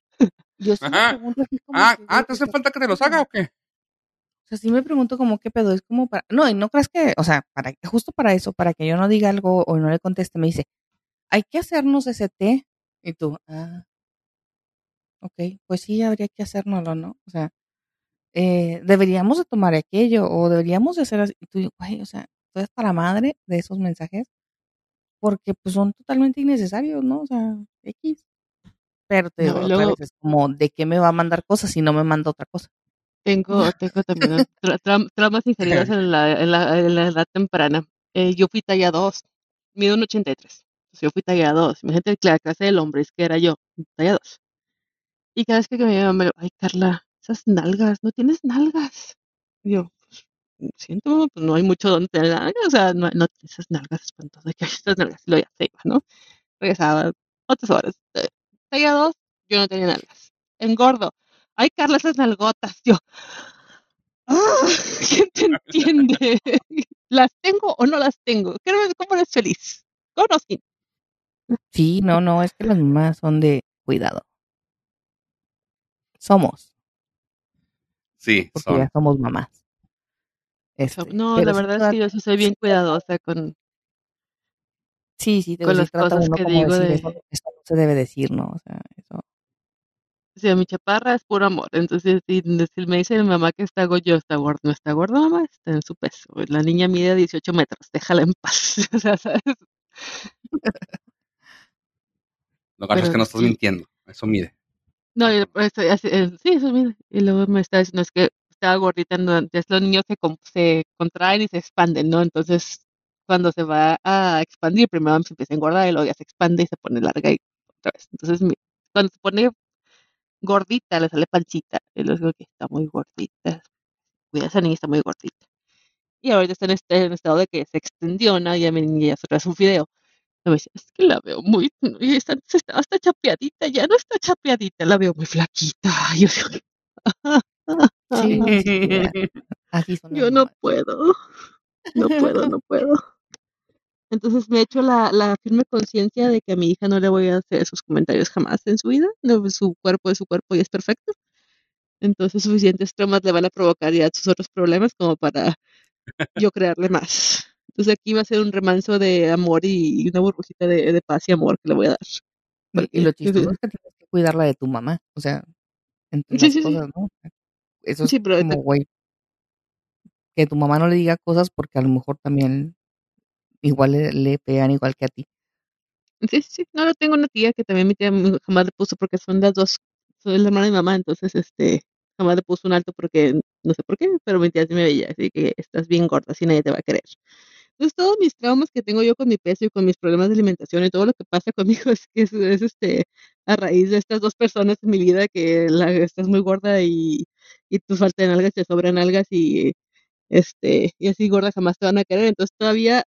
Yo sí me Ajá. pregunto así como ah, que, ah, ¿te hace falta que te los haga o qué? O sea, sí me pregunto como qué pedo, es como para, no, y no crees que, o sea, para, justo para eso, para que yo no diga algo o no le conteste, me dice, hay que hacernos ese té. Y tú, ah, ok, pues sí, habría que hacérnoslo, ¿no? O sea, eh, deberíamos de tomar aquello o deberíamos de hacer así. Y tú, güey, o sea, tú eres para madre de esos mensajes porque pues son totalmente innecesarios, ¿no? O sea, X. Pero te No, digo, otra luego- vez es como, ¿de qué me va a mandar cosas si no me manda otra cosa? Tengo, tengo también tra- tra- traumas inferiores en la, en la, en la edad temprana. Eh, yo fui talla 2, mido un 83. Entonces yo fui talla 2. Imagínate la clase del hombre es que era yo, talla 2. Y cada vez que me iba, me ay Carla, esas nalgas, no tienes nalgas. Y yo, pues, siento, mamá, pues no hay mucho donde tener nalgas, o sea, no, no esas nalgas espantosas, que hay estas nalgas, y luego ya se iba, ¿no? Regresaba otras horas. Talla 2, yo no tenía nalgas. Engordo. Ay, Carla, esas nalgotas. Yo, ¡ah! ¿quién te entiende? ¿Las tengo o no las tengo? ¿cómo eres feliz? ¿Con o sin? Sí, no, no, es que las mamás son de cuidado. Somos, Sí, porque son. ya somos mamás. Este, No, la verdad es que yo sí soy bien cuidadosa con, Sí, sí, con las cosas que digo de- eso, eso no se debe decir, ¿no? O sea, eso. O sea, mi chaparra es puro amor. Entonces, si, si me dice mi mamá que está yo está gorda, no está gorda, mamá, está en su peso. La niña mide 18 metros, déjala en paz. O sea, ¿sabes? Lo gacho es Pero que no estás sí. mintiendo. Eso mide. No, y después estoy así, eh, sí, eso mide. Y luego me está diciendo, es que estaba gordita, no, entonces los niños se, se contraen y se expanden, ¿no? Entonces, cuando se va a expandir, primero se empieza a engordar y luego ya se expande y se pone larga y otra vez. Entonces, cuando se pone gordita, le sale pancita. Y luego digo que está muy gordita. Cuida, esa niña está muy gordita. Y ahorita está en este en estado de que se extendió, ¿no? Y a mi niña ya se trae un video. Y me dice, es que la veo muy, y está, estaba hasta chapeadita, ya no está chapeadita, la veo muy flaquita. Y yo digo, Sí, sí, ya. Así son las yo no puedo, no puedo, no puedo. Entonces me he hecho la, la firme conciencia de que a mi hija no le voy a hacer esos comentarios jamás en su vida. No, su cuerpo es su cuerpo y es perfecto. Entonces suficientes traumas le van a provocar ya sus otros problemas como para yo crearle más. Entonces aquí va a ser un remanso de amor y una burbujita de, de paz y amor que le voy a dar. Y, y lo chistoso es que tienes que cuidarla de tu mamá. O sea, entre Sí, sí, sí. cosas, ¿no? Eso es Sí, pero como, güey, que tu mamá no le diga cosas porque a lo mejor también igual le, le pegan igual que a ti. Sí, sí. No, yo tengo una tía que también mi tía jamás le puso porque son las dos, soy la hermana de mi mamá, entonces este jamás le puso un alto porque no sé por qué, pero mi tía sí me veía, así que estás bien gorda, así nadie te va a querer. Entonces todos mis traumas que tengo yo con mi peso y con mis problemas de alimentación y todo lo que pasa conmigo es que es, es, este a raíz de estas dos personas en mi vida que estás muy gorda y, y tu falta de nalgas te sobran algas y este y así gorda jamás te van a querer, entonces todavía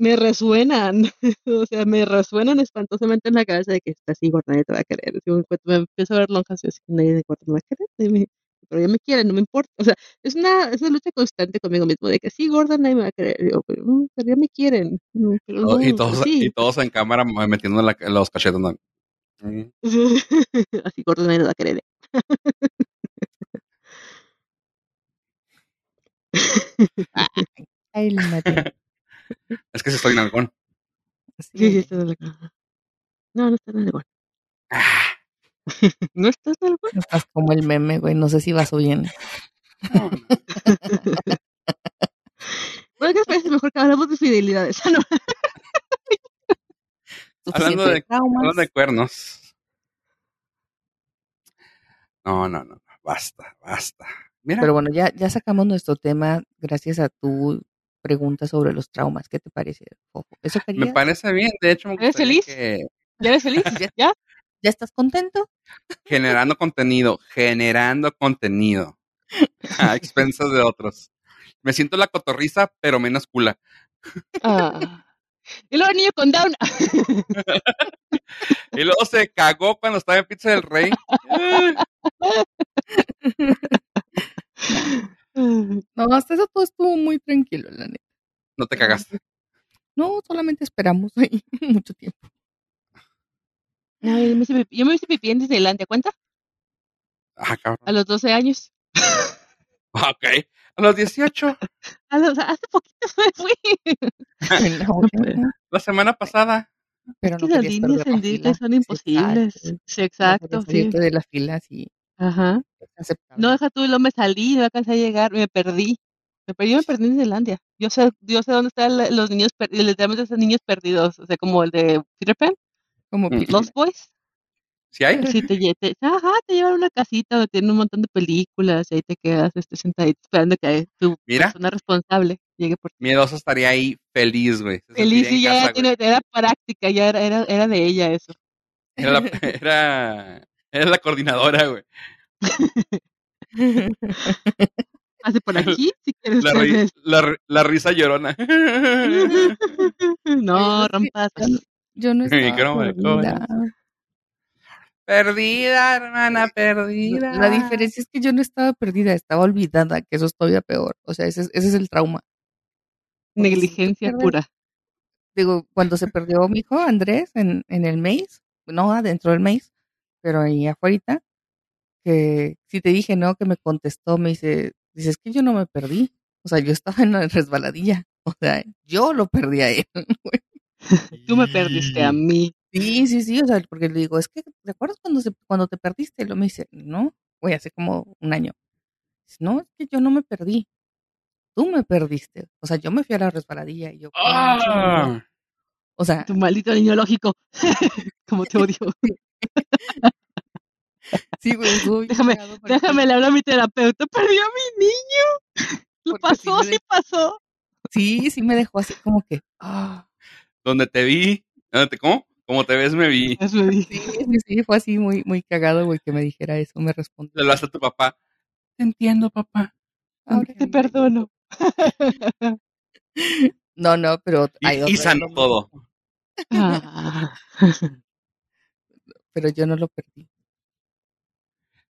me resuenan, o sea, me resuenan espantosamente en la cabeza de que está así gorda, nadie te va a querer. Si me, empiezo a ver lonjas, yo así, nadie de gorda me va a querer, me- pero ya me quieren, no me importa. O sea, es una, es una lucha constante conmigo mismo de que sí, gorda, nadie me va a querer. Yo, pero, mm, pero ya me quieren. No, pero Todo- no, y, todos, sí. y todos en cámara metiendo la- los cachetes. ¿no? Mm. así gorda, nadie me va a querer. Ay. Es que si estoy en algón. Sí, Sí, está en la No, no está en el ¿No estás en el Estás como el meme, güey. No sé si vas o bien. No, no. Bueno, ¿qué les parece mejor que hablamos de fidelidades? No. Hablando de- traumas. Hablando de cuernos. No, no, no. Basta, basta. Mira, Pero bueno, ya, ya sacamos nuestro tema gracias a tu pregunta sobre los traumas. ¿Qué te parece, Fofo? ¿Eso me querías? parece bien. De hecho, me ¿Eres feliz? que ¿Ya eres feliz? ¿Ya? ¿Ya estás contento? generando contenido, generando contenido a expensas de otros. Me siento la cotorriza, pero menos cula. Ah. Y luego el niño con Down. Y luego se cagó cuando estaba en Pizza del Rey. No, hasta eso todo estuvo muy tranquilo, la neta. No te cagaste. No, solamente esperamos ahí mucho tiempo. No, yo me hice pipí, yo me hice pipí en Disneyland, ¿te cuenta? Ah, cabrón. A los 12 años. Ok. A los 18, A los- hace poquito me fui. No, la semana pasada. pero Es no que las líneas en Disney son Sí, imposibles. exacto. Sí, exacto, sí. de la fila, sí. Ajá. aceptable. No, deja tú, y luego me salí, no alcancé a llegar, me perdí. Me perdí, me perdí en Islandia. Yo sé, yo sé dónde están los niños, literalmente esos niños perdidos, o sea, como el de Peter Pan, Como Mm. Lost Boys. ¿Sí hay? Sí, te, ajá, te llevan a una casita donde tienen un montón de películas y ahí te quedas este, sentadito esperando que tu Mira. persona responsable llegue por ti. Miedoso estaría ahí feliz, güey. Feliz y ya casa, tiene- era práctica, ya era, era, era de ella eso. Era la, era, era la coordinadora, güey. Hace por aquí, si quieres La, ri- risa llorona. No, rompas. Yo no- estaba perdida. perdida, hermana, perdida. La diferencia es que yo no estaba perdida, estaba olvidada, que eso es todavía peor. O sea, ese, es- ese es el trauma. Negligencia pura. Digo, cuando se perdió mi hijo Andrés en, en el maíz, no adentro del maíz, pero ahí afuera, que si te dije no, que me contestó, me dice, dices que yo no me perdí. O sea, yo estaba en la resbaladilla. O sea, yo lo perdí a él. Tú me perdiste a mí. Sí, sí, sí, o sea, porque le digo, es que, ¿te acuerdas cuando, se, cuando te perdiste? Lo me dice, no, güey, hace como un año. Dice, no, es que yo no me perdí. Tú me perdiste. O sea, yo me fui a la resbaladilla y yo, Ah, o sea, Tu maldito niño lógico. Como te odio. sí, güey, bien Déjame- Déjame le hablar a mi terapeuta. Perdí a mi niño. Lo Porque pasó, sí pasó. Sí, sí me dejó así como que, ah, donde te vi. ¿Dónde te- ¿Cómo? Como te ves, me vi. Sí, sí, sí, fue así muy, muy cagado, güey, que me dijera eso, me respondió. Le hablaste a tu papá. Te entiendo, papá. Ahora Te perdono. No, no, pero Y, hay y otro- sanó todo. Ah. Pero yo no lo perdí.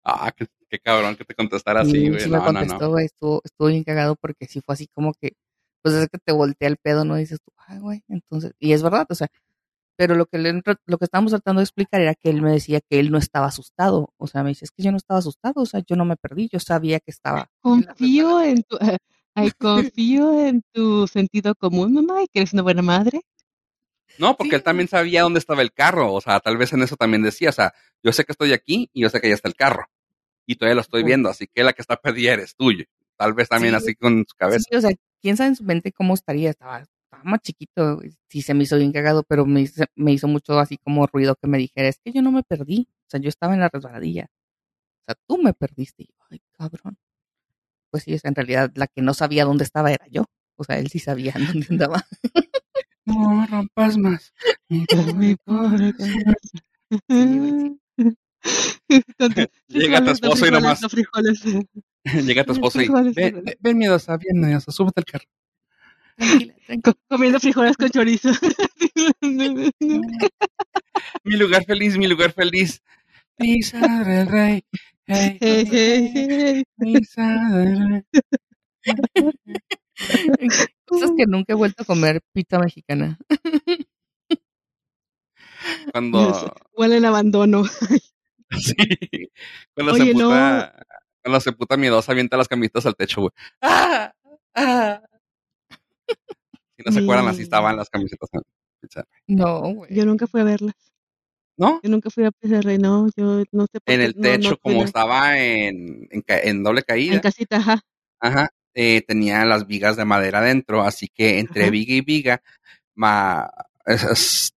Ah, qué, qué cabrón que te contestara así, Sí, güey. sí No, me no, contestó, no. güey, estuvo, estuvo bien cagado porque sí fue así como que, pues es que te voltea el pedo, ¿no? Dices tú, ay, güey, entonces, y es verdad, o sea, pero lo que, le, lo que estábamos tratando de explicar era que él me decía que él no estaba asustado, o sea, me dice, es que yo no estaba asustado, o sea, yo no me perdí, yo sabía que estaba. en Confío en tu, ay, confío en tu sentido común, mamá, y que eres una buena madre. No, porque Sí. él también sabía dónde estaba el carro. O sea, tal vez en eso también decía. O sea, yo sé que estoy aquí y yo sé que ya está el carro. Y todavía lo estoy viendo. Así que la que está perdida eres tuyo. Tal vez también Sí. así con su cabeza. Sí, o sea, quién sabe en su mente cómo estaría, estaba, estaba más chiquito, sí se me hizo bien cagado, pero me, hizo- me hizo mucho así como ruido que me dijera, es que yo no me perdí, o sea, yo estaba en la resbaladilla, o sea, tú me perdiste, Y yo, ay, cabrón. Pues sí, o sea, en realidad la que no sabía dónde estaba era yo, o sea, él sí sabía dónde andaba. No rompas más. Mi pobre. Entonces, Llega tu esposo y nomás-. Llega tu esposo y. Ven, frijoles. ven, ven, miedosa, bien, miedosa, súbete al carro. Tranquila, tranquila. Co- Comiendo frijoles con chorizo. Mi lugar feliz, mi lugar feliz. Pisa del rey. Hey, Hey, hey, hey. pizza del rey. Cosas que nunca he vuelto a comer pizza mexicana. Cuando. Huele el abandono. Sí. Cuando Oye, se no. puta. Cuando se puta miedosa, avienta las camisetas al techo, güey. ¡Ah! ¡Ah! Si no se acuerdan, así estaban las camisetas. No, güey. Yo nunca fui a verlas. ¿No? Yo nunca fui a Rey, no. Yo no sé por En qué, el techo, no como estaba en, en, ca- en doble caída, En casita, ajá. ajá, eh, tenía las vigas de madera adentro, así que entre Ajá. viga y viga, ma, esas-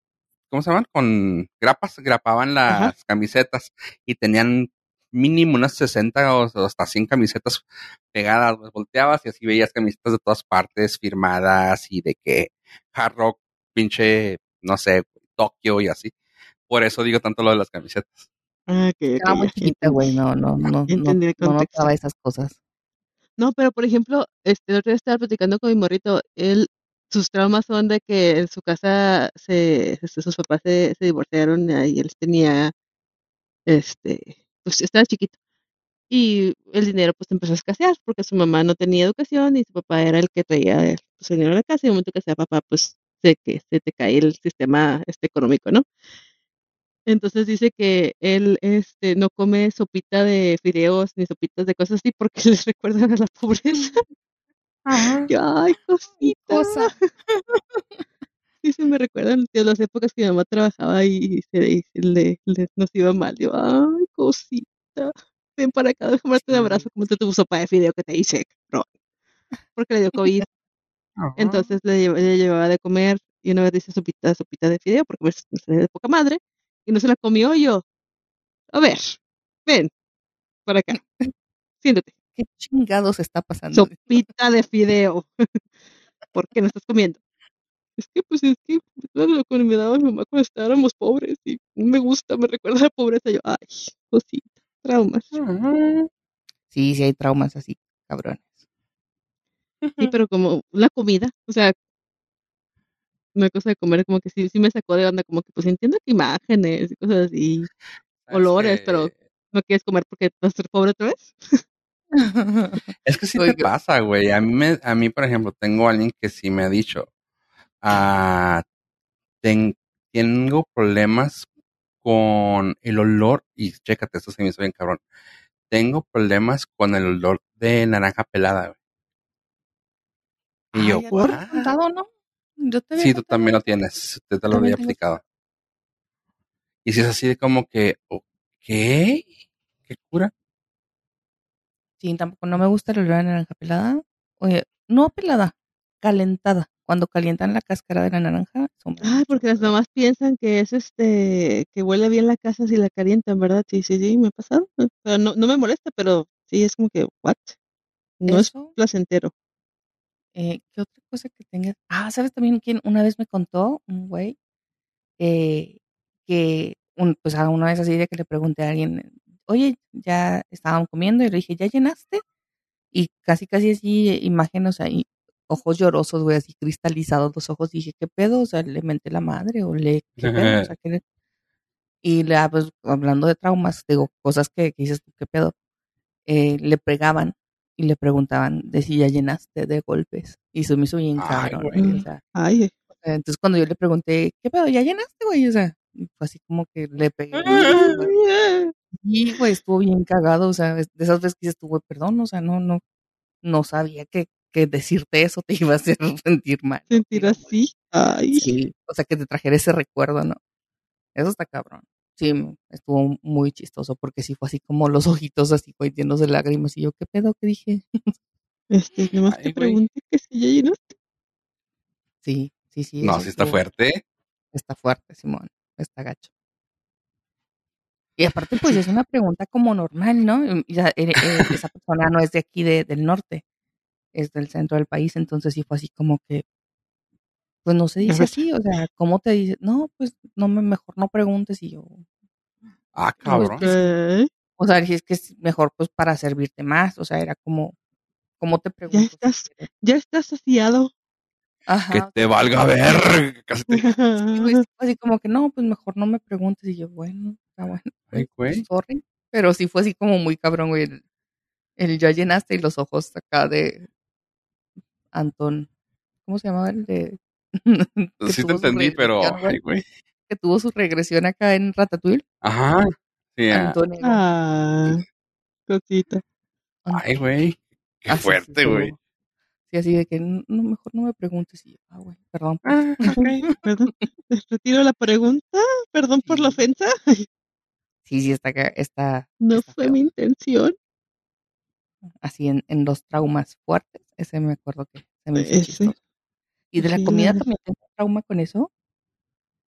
¿cómo se llaman? Con grapas, grapaban las Ajá. camisetas y tenían mínimo unas 60 o hasta 100 camisetas pegadas, pues, volteabas y así veías camisetas de todas partes firmadas y de que Hard Rock, pinche, no sé, Tokio y así. Por eso digo tanto lo de las camisetas. Ah, Estaba muy chiquita, güey, no, no, no, no, no notaba esas cosas. No, pero por ejemplo, este, el otro día estaba platicando con mi morrito, él, sus traumas son de que en su casa se, este, sus papás se, divorciaron y él tenía, este, pues estaba chiquito. Y el dinero pues empezó a escasear porque su mamá no tenía educación y su papá era el que traía pues, el dinero a la casa y en el momento que sea papá pues sé que se te cae el sistema este económico, ¿no? Entonces dice que él este, no come sopita de fideos ni sopitas de cosas así porque les recuerdan a la pobreza. Yo, ay, cosita. cosa. Sí, se me recuerdan tío, las épocas que mi mamá trabajaba y se, y le, le- nos iba mal. Yo, ay, cosita. Ven para acá, déjame darte un abrazo, como te tu sopa de fideo que te hice. Porque le dio COVID. Ajá. Entonces le, le llevaba de comer y una vez dice sopita, sopita de fideo porque me, me salía de poca madre y no se la comió yo. A ver, ven, para acá, siéntate. ¿Qué chingados está pasando? Sopita de fideo. ¿Por qué no estás comiendo? Es que, pues, es que todo lo que me daba mi mamá cuando estábamos pobres y no me gusta, me recuerda a la pobreza. Yo, ay, cosita, traumas. Sí, sí hay traumas así, cabrones. Sí, pero como la comida, o sea, una cosa de comer como que sí, sí me sacó de onda, como que pues entiendo que imágenes y cosas así, Es olores, que- pero no quieres comer porque vas a ser pobre otra vez. Es que sí Oiga. te pasa, güey. A mí, me, a mí, por ejemplo, tengo alguien que sí me ha dicho, ah, ten- tengo problemas con el olor, y chécate, esto se me hizo bien cabrón. Tengo problemas con el olor de naranja pelada, güey. Y yo, Ay, "What?". contado, ¿no? Yo te Sí, tú también lo tienes. Te, te lo había aplicado. Y si es así de como que, "Oh, ¿qué? ¿Qué cura? Sí, tampoco no me gusta el olor a naranja pelada. Oye, no pelada, calentada. Cuando calientan la cáscara de la naranja. da Ay, mucho porque las mamás piensan que es este, que huele bien la casa si la calientan, ¿verdad? Sí, sí, sí, me ha pasado. O sea, no, no me molesta, pero sí es como que, what? No es Eso, placentero. Eh, ¿qué otra cosa que tengas? Ah, ¿sabes también quién una vez me contó? Un güey eh, que, un, pues a una vez así de que le pregunté a alguien, oye, ya estaban comiendo y le dije, ¿ya llenaste? Y casi, casi así, eh, imagen, o sea, y ojos llorosos, güey, así cristalizados los ojos. Dije, ¿qué pedo? O sea, ¿le menté la madre o le, qué pedo? O sea, ¿qué Y le, pues, hablando de traumas, digo, cosas que, que dices ¿qué pedo? Eh, le pegaban y le preguntaban de si ya llenaste de golpes. Y se me hizo bien cabrón, o sea, Ay, entonces cuando yo le pregunté, ¿qué pedo? ¿Ya llenaste, güey? O sea, fue así como que le pegué. Y, güey, estuvo bien cagado, o sea, de esas veces que güey, perdón, o sea, no, no, no sabía que, que decirte eso te iba a hacer sentir mal. sentir así. Ay, Sí, o sea, que te trajera ese recuerdo, ¿no? Eso está cabrón. Sí, estuvo muy chistoso porque sí fue así como los ojitos así, güey, llenos de lágrimas. Y yo, ¿qué pedo? ¿Qué dije? este, nomás Ay, te pregunté que si ya llenaste. Sí, sí, sí. No, sí está estuvo- fuerte. Está fuerte, Simón. Está gacho. Y aparte, pues es una pregunta como normal, ¿no? Y ya, eh, eh, esa persona no es de aquí, de, del norte, es del centro del país, entonces sí fue así como que, pues no se dice así, o sea, ¿cómo te dice? No, pues no me, mejor no preguntes y yo, Ah, Pues, cabrón. O sea, si es que es mejor pues para servirte más, o sea, era como, ¿cómo te Ya pregunto? si estás, ya estás saciado. Ajá. Que te valga ver. Casi te- fue así como que no, pues mejor no me preguntes y yo, bueno, está bueno. Ay, pues, güey. sorry. Pero sí fue así como muy cabrón, güey. El, el ya llenaste y los ojos acá de Antón. ¿Cómo se llamaba el de? Sí te entendí, pero. Ay, güey. Que tuvo su regresión acá en Ratatouille. Ajá. Sí, ah, Antonio. Ah, cosita. Ay, güey. Qué Así, sí, fuerte, güey. Sí, así de que no, mejor no me preguntes. Y yo, ah, güey, perdón. pues. Ah. Perdón, retiro la pregunta. Perdón por la ofensa. Sí, sí, está, acá- está, No está fue feo. mi intención. Así en, en los traumas fuertes. Ese me acuerdo que se me hizo Ese. chistoso. Y de la Sí, comida también tengo trauma con eso.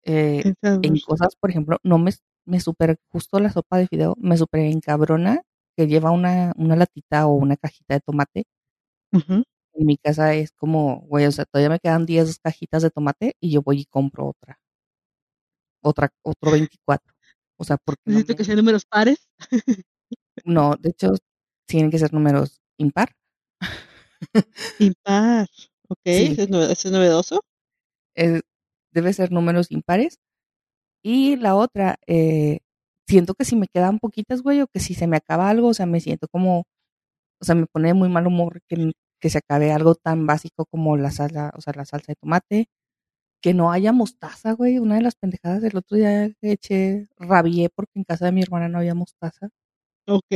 Eh, en cosas, por ejemplo, no me, me super, justo la sopa de fideo, me super encabrona que lleva una, una latita o una cajita de tomate. Ujú. En mi casa es como, güey, o sea, todavía me quedan 10 cajitas de tomate y yo voy y compro otra. Otra, otro 24. O sea, porque no, Necesito me- que sean números pares. no, de hecho, tienen que ser números impar. Impar. Ok, Sí. es, novedoso. Eh, debe ser números impares. Y la otra, eh, siento que si me quedan poquitas, güey, o que si se me acaba algo, o sea, me siento como, o sea, me pone de muy mal humor que, que se acabe algo tan básico como la salsa, o sea, la salsa de tomate, que no haya mostaza, güey. Una de las pendejadas del otro día que eché, rabié porque en casa de mi hermana no había mostaza. Ok.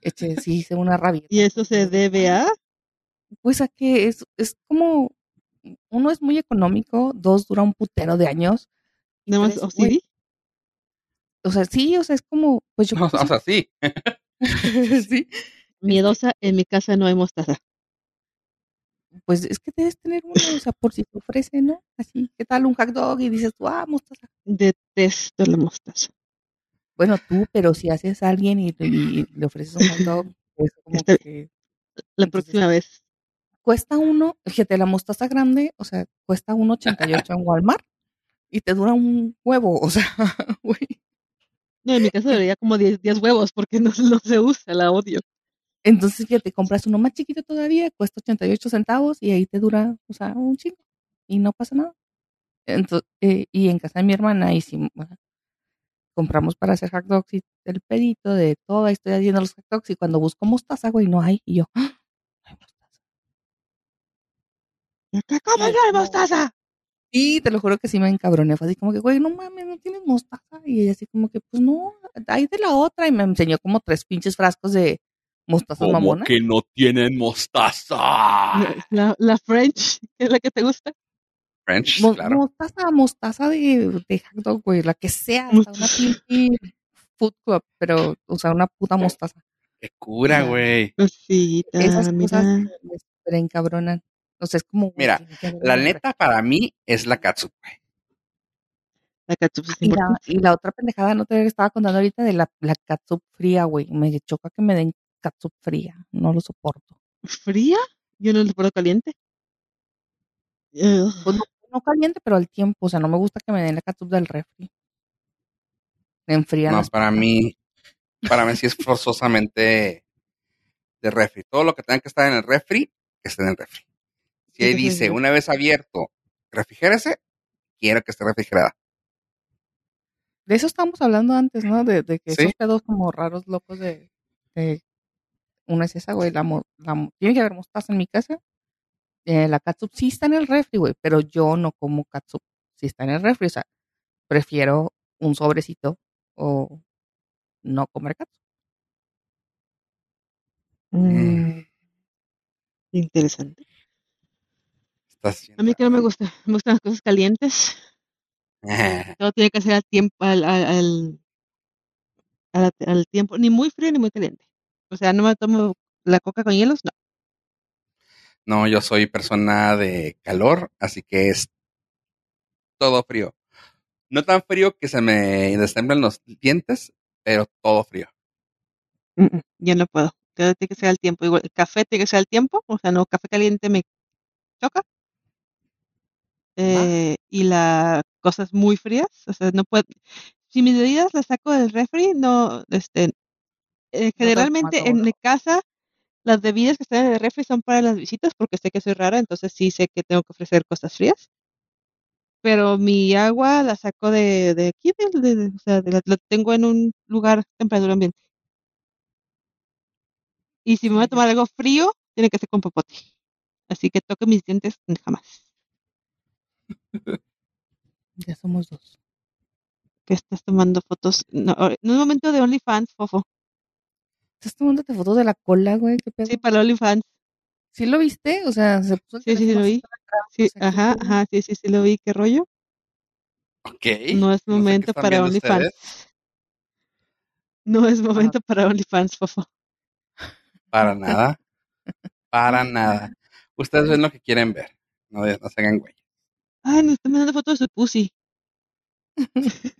Eché, sí, hice una rabia. ¿Y eso se debe a? Pues a que es, es como, uno es muy económico, dos dura un putero de años. Nada más OCD. güey, O sea, sí, o sea, es como, pues yo O, sea, sí. sí. sí. Miedosa, en mi casa no hay mostaza. Pues es que debes tener uno, o sea, por si te ofrece, ¿no? Así, ¿qué tal un hot dog? Y dices tú, ah, mostaza. Detesto la mostaza. Bueno, tú, pero si haces a alguien y, y le ofreces un hot dog, es como Está- que La Entonces- próxima vez. Cuesta uno, fíjate, la mostaza grande, o sea, cuesta 1.88 en Walmart y te dura un huevo, o sea, güey. No, en mi casa debería como 10, 10 huevos porque no, no se usa, la odio. Entonces ya te compras uno más chiquito todavía, cuesta 88 centavos y ahí te dura, o sea, un chingo y no pasa nada. Entonces, eh, y en casa de mi hermana hicimos, bueno, compramos para hacer hot dogs y el pedito de todo, ahí estoy haciendo los hot dogs y cuando busco mostaza, güey, no hay. Y yo, ¡ah! no hay mostaza. ¿Qué cómo Ay, no hay mostaza? Y te lo juro que sí me encabroné. Fue así como que, güey, no mames, no tienes mostaza. Y ella así como que, pues no, hay de la otra. Y me enseñó como tres pinches frascos de mostaza Como mamona. que no tienen mostaza. La, la French, que es la que te gusta. French, Mo- claro. Mostaza, mostaza de, de hot dog, güey, la que sea, hasta una pinche food club, pero, o sea, una puta mostaza. Qué cura, güey. Cosita, Esas mira. cosas me super encabronan. O sea, es como. Mira, La neta, para mí, es la catsup, güey. La catsup es Y la, y la otra pendejada, no te estaba contando ahorita de la, la catsup fría, güey. Me choca que me den catsup fría. No lo soporto. ¿Fría? Yo no lo puedo caliente. Pues no, no caliente, pero al tiempo. O sea, no me gusta que me den la catsup del refri. Me enfrían No, para mí, para mí sí es forzosamente de refri. Todo lo que tenga que estar en el refri, que esté en el refri. Si ahí Sí, sí, dice, sí. una vez abierto, refrigérese, quiero que esté refrigerada. De eso estábamos hablando antes, ¿no? De, de que Sí. esos pedos como raros, locos de... de- una es esa, güey, la, la tiene que haber mostaza en mi casa. Eh, la catsup sí está en el refri, güey, pero yo no como catsup si está en el refri. O sea, prefiero un sobrecito o no comer catsup. Mm. Interesante. Estás A mí que no me gusta. Me gustan las cosas calientes. Todo tiene que ser al tiempo, al, al, al, tiempo, ni muy frío ni muy caliente. O sea, no me tomo la coca con hielos, no. No, yo soy persona de calor, así que es todo frío. No tan frío que se me destembren los dientes, pero todo frío. Mm, mm, Yo no puedo. Todo tiene que ser al tiempo. Igual, el café tiene que ser al tiempo. O sea, no, café caliente me choca. Eh, y las cosas muy frías. O sea, no puedo. Si mis bebidas las saco del refri, no, este, eh, generalmente en mi casa las bebidas que están en el refri son para las visitas porque sé que soy rara, entonces sí sé que tengo que ofrecer cosas frías. Pero mi agua la saco de, de aquí, de, o sea, de la, la tengo en un lugar temperatura ambiente. Y si me voy a tomar algo frío, tiene que ser con popote. Así que toque mis dientes jamás. Ya somos dos. Que estás tomando fotos. No, no es momento de OnlyFans, fofo. ¿Estás tomándote fotos de la cola, güey? ¿Qué pedo? Sí, para OnlyFans. ¿Sí lo viste? O sea, se puso el Sí, sí, sí, lo vi. para atrás, Sí, o sea, ¿qué ajá, ajá, sí, sí, sí, lo vi. ¿Qué rollo? Ok. No es momento para OnlyFans. No es momento para OnlyFans, fofo. Para nada. Para nada. Ustedes ven lo que quieren ver. No, no se hagan güey. Ay, nos está mandando fotos de su pussy.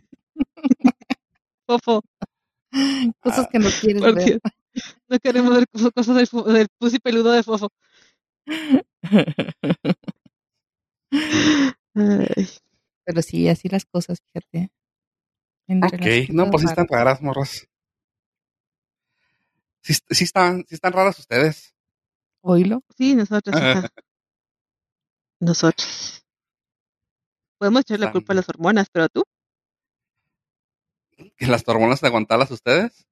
Fofo, Cosas Ah, que no quieres ver. Dios. No queremos ver cosas del, del pussy peludo de fofo. Ay, Pero sí, así las cosas, fíjate. Entre Ok. No, pues sí están raras. raras, morras. Sí, sí están, sí están raras ustedes. Oílo. sí, nosotros. Nosotros. Podemos echarle la culpa a las hormonas, pero tú. ¿Que las hormonas de aguantarlas ustedes?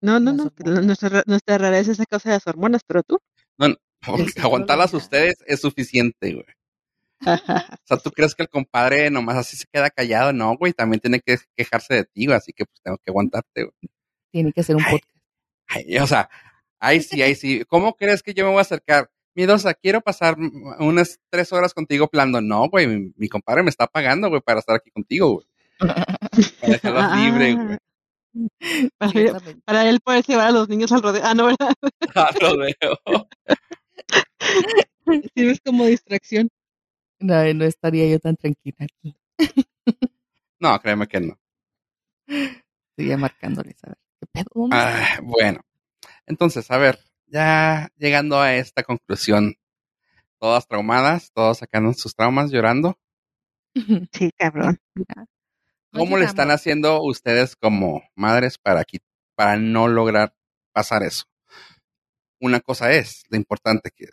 No, no, no. Nuestra, ra- nuestra rareza es a causa de las hormonas, pero tú. No, no, aguantarlas ustedes es suficiente, güey. O sea, ¿tú crees que el compadre nomás así se queda callado? No, güey, también tiene que quejarse de ti, güey, así que pues tengo que aguantarte, güey. Tiene que ser un Ay. podcast. Ay, o sea, ahí sí, ahí sí. ¿Cómo crees que yo me voy a acercar? Miedosa, quiero pasar unas tres horas contigo plando. No, güey, mi, mi compadre me está pagando, güey, para estar aquí contigo, güey. Para dejarlos Ah. libres, güey. Para, él poder llevar a los niños al rodeo. Ah, no, ¿verdad? Ah, lo veo. Sirves como distracción. No, no estaría yo tan tranquila aquí. No, créeme que no. Estaría marcándoles a ver qué pedo. ¿Dónde Ah, bueno, entonces, a ver, ya llegando a esta conclusión, todas traumadas, todos sacando sus traumas, llorando. Sí, cabrón. ¿Cómo le están haciendo ustedes como madres para, qui- para no lograr pasar eso? Una cosa es lo importante que,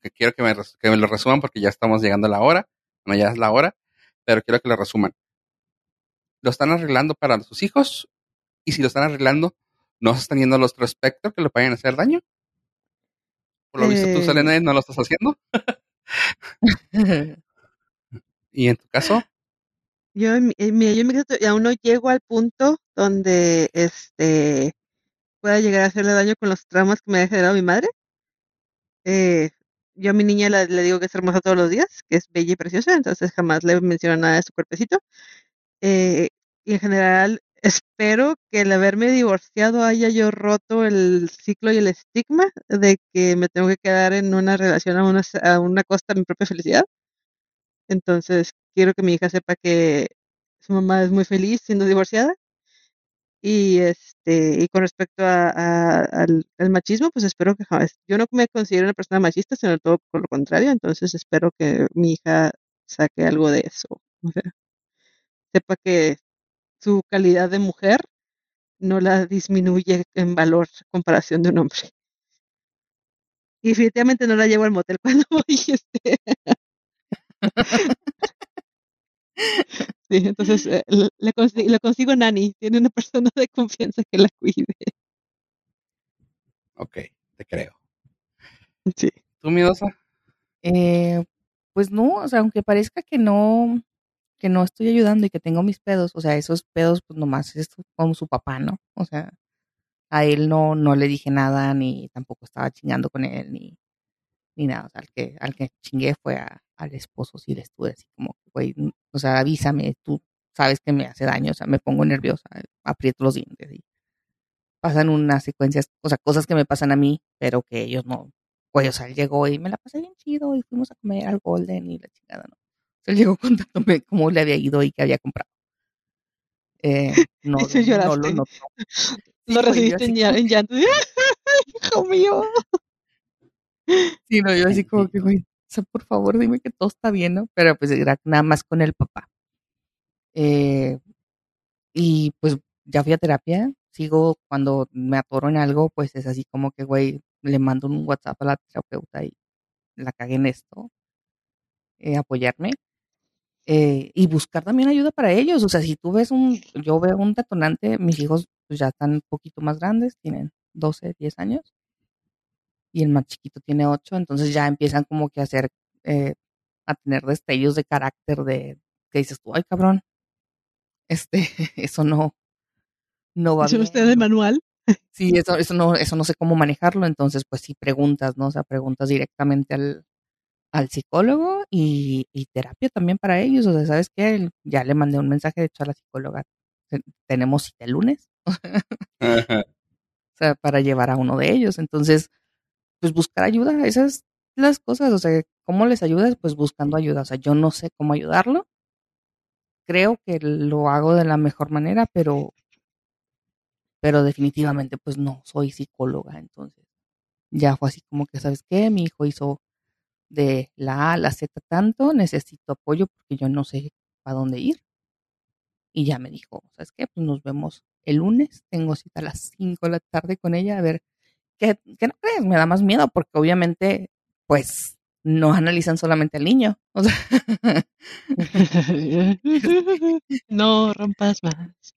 que quiero que me, res- que me lo resuman porque ya estamos llegando a la hora, no ya es la hora, pero quiero que lo resuman. ¿Lo están arreglando para sus hijos? Y si lo están arreglando, ¿no se están yendo al otro espectro que le vayan a hacer daño? Por lo visto tú, Eh. Selena, no lo estás haciendo. ¿Y en tu caso? Yo, en en yo en mi caso aún no llego al punto donde este pueda llegar a hacerle daño con los traumas que me ha generado mi madre. Eh, yo a mi niña la- le digo que es hermosa todos los días, que es bella y preciosa, entonces jamás le menciono nada de su cuerpecito. Eh, y en general espero que el haberme divorciado haya yo roto el ciclo y el estigma de que me tengo que quedar en una relación a una, a una costa de mi propia felicidad. Entonces quiero que mi hija sepa que su mamá es muy feliz siendo divorciada. Y este, y con respecto a, al, al machismo, pues espero que jamás, yo no me considero una persona machista, sino todo por lo contrario, entonces espero que mi hija saque algo de eso. O sea, sepa que su calidad de mujer no la disminuye en valor a comparación de un hombre. Y definitivamente no la llevo al motel cuando voy, este. Sí, entonces eh, le, le consi- le consigo nani, tiene una persona de confianza que la cuide. Ok, te creo. Sí. ¿Tú, miedosa? Eh, pues no, o sea, aunque parezca que no, que no estoy ayudando y que tengo mis pedos, o sea, esos pedos, pues nomás es con su papá, ¿no? O sea, a él no, no le dije nada, ni tampoco estaba chingando con él, ni, ni nada. O sea, al que, al que chingué fue al esposo, sí le estuve así como, güey, o sea, avísame, tú sabes que me hace daño, o sea, me pongo nerviosa, aprieto los dientes y pasan unas secuencias, o sea, cosas que me pasan a mí, pero que ellos no, güey, o sea, él llegó y me la pasé bien chido y fuimos a comer al Golden y la chingada, ¿no? Él llegó contándome cómo le había ido y qué había comprado. Eh, no, sí no lo notó. Lo yo recibiste en, en llanto. Hijo mío. Sí, no, yo así como que, güey, o sea, por favor, dime que todo está bien, ¿no? Pero pues era nada más con el papá. Eh, y pues ya fui a terapia, sigo cuando me atoro en algo, pues es así como que, güey, le mando un WhatsApp a la terapeuta y la cagué en esto, eh, apoyarme. Eh, y buscar también ayuda para ellos. O sea, si tú ves un, yo veo un detonante, mis hijos pues, ya están un poquito más grandes, tienen 12, 10 años, y el más chiquito tiene 8, entonces ya empiezan como que a hacer, eh, a tener destellos de carácter de, que dices tú, ay cabrón, este, eso no, no va ¿Eso bien. usted de manual? Sí, eso, eso no, eso no sé cómo manejarlo, entonces pues sí preguntas, ¿no? O sea, preguntas directamente al, al psicólogo y, y terapia también para ellos. O sea, ¿sabes qué? Ya le mandé un mensaje de hecho a la psicóloga. Te- Tenemos cita el lunes, o sea, para llevar a uno de ellos. Entonces, pues buscar ayuda, esas las cosas. O sea, ¿cómo les ayudas? Pues buscando ayuda. O sea, yo no sé cómo ayudarlo. Creo que lo hago de la mejor manera, pero pero definitivamente pues no soy psicóloga, entonces ya fue así como que, ¿sabes qué? Mi hijo hizo de la A a la Z tanto, necesito apoyo porque yo no sé a dónde ir. Y ya me dijo, ¿sabes qué? Pues nos vemos el lunes, tengo cita a las 5 de la tarde con ella, a ver, ¿qué, qué no crees? Me da más miedo porque obviamente, pues, no analizan solamente al niño. O sea, no rompas más.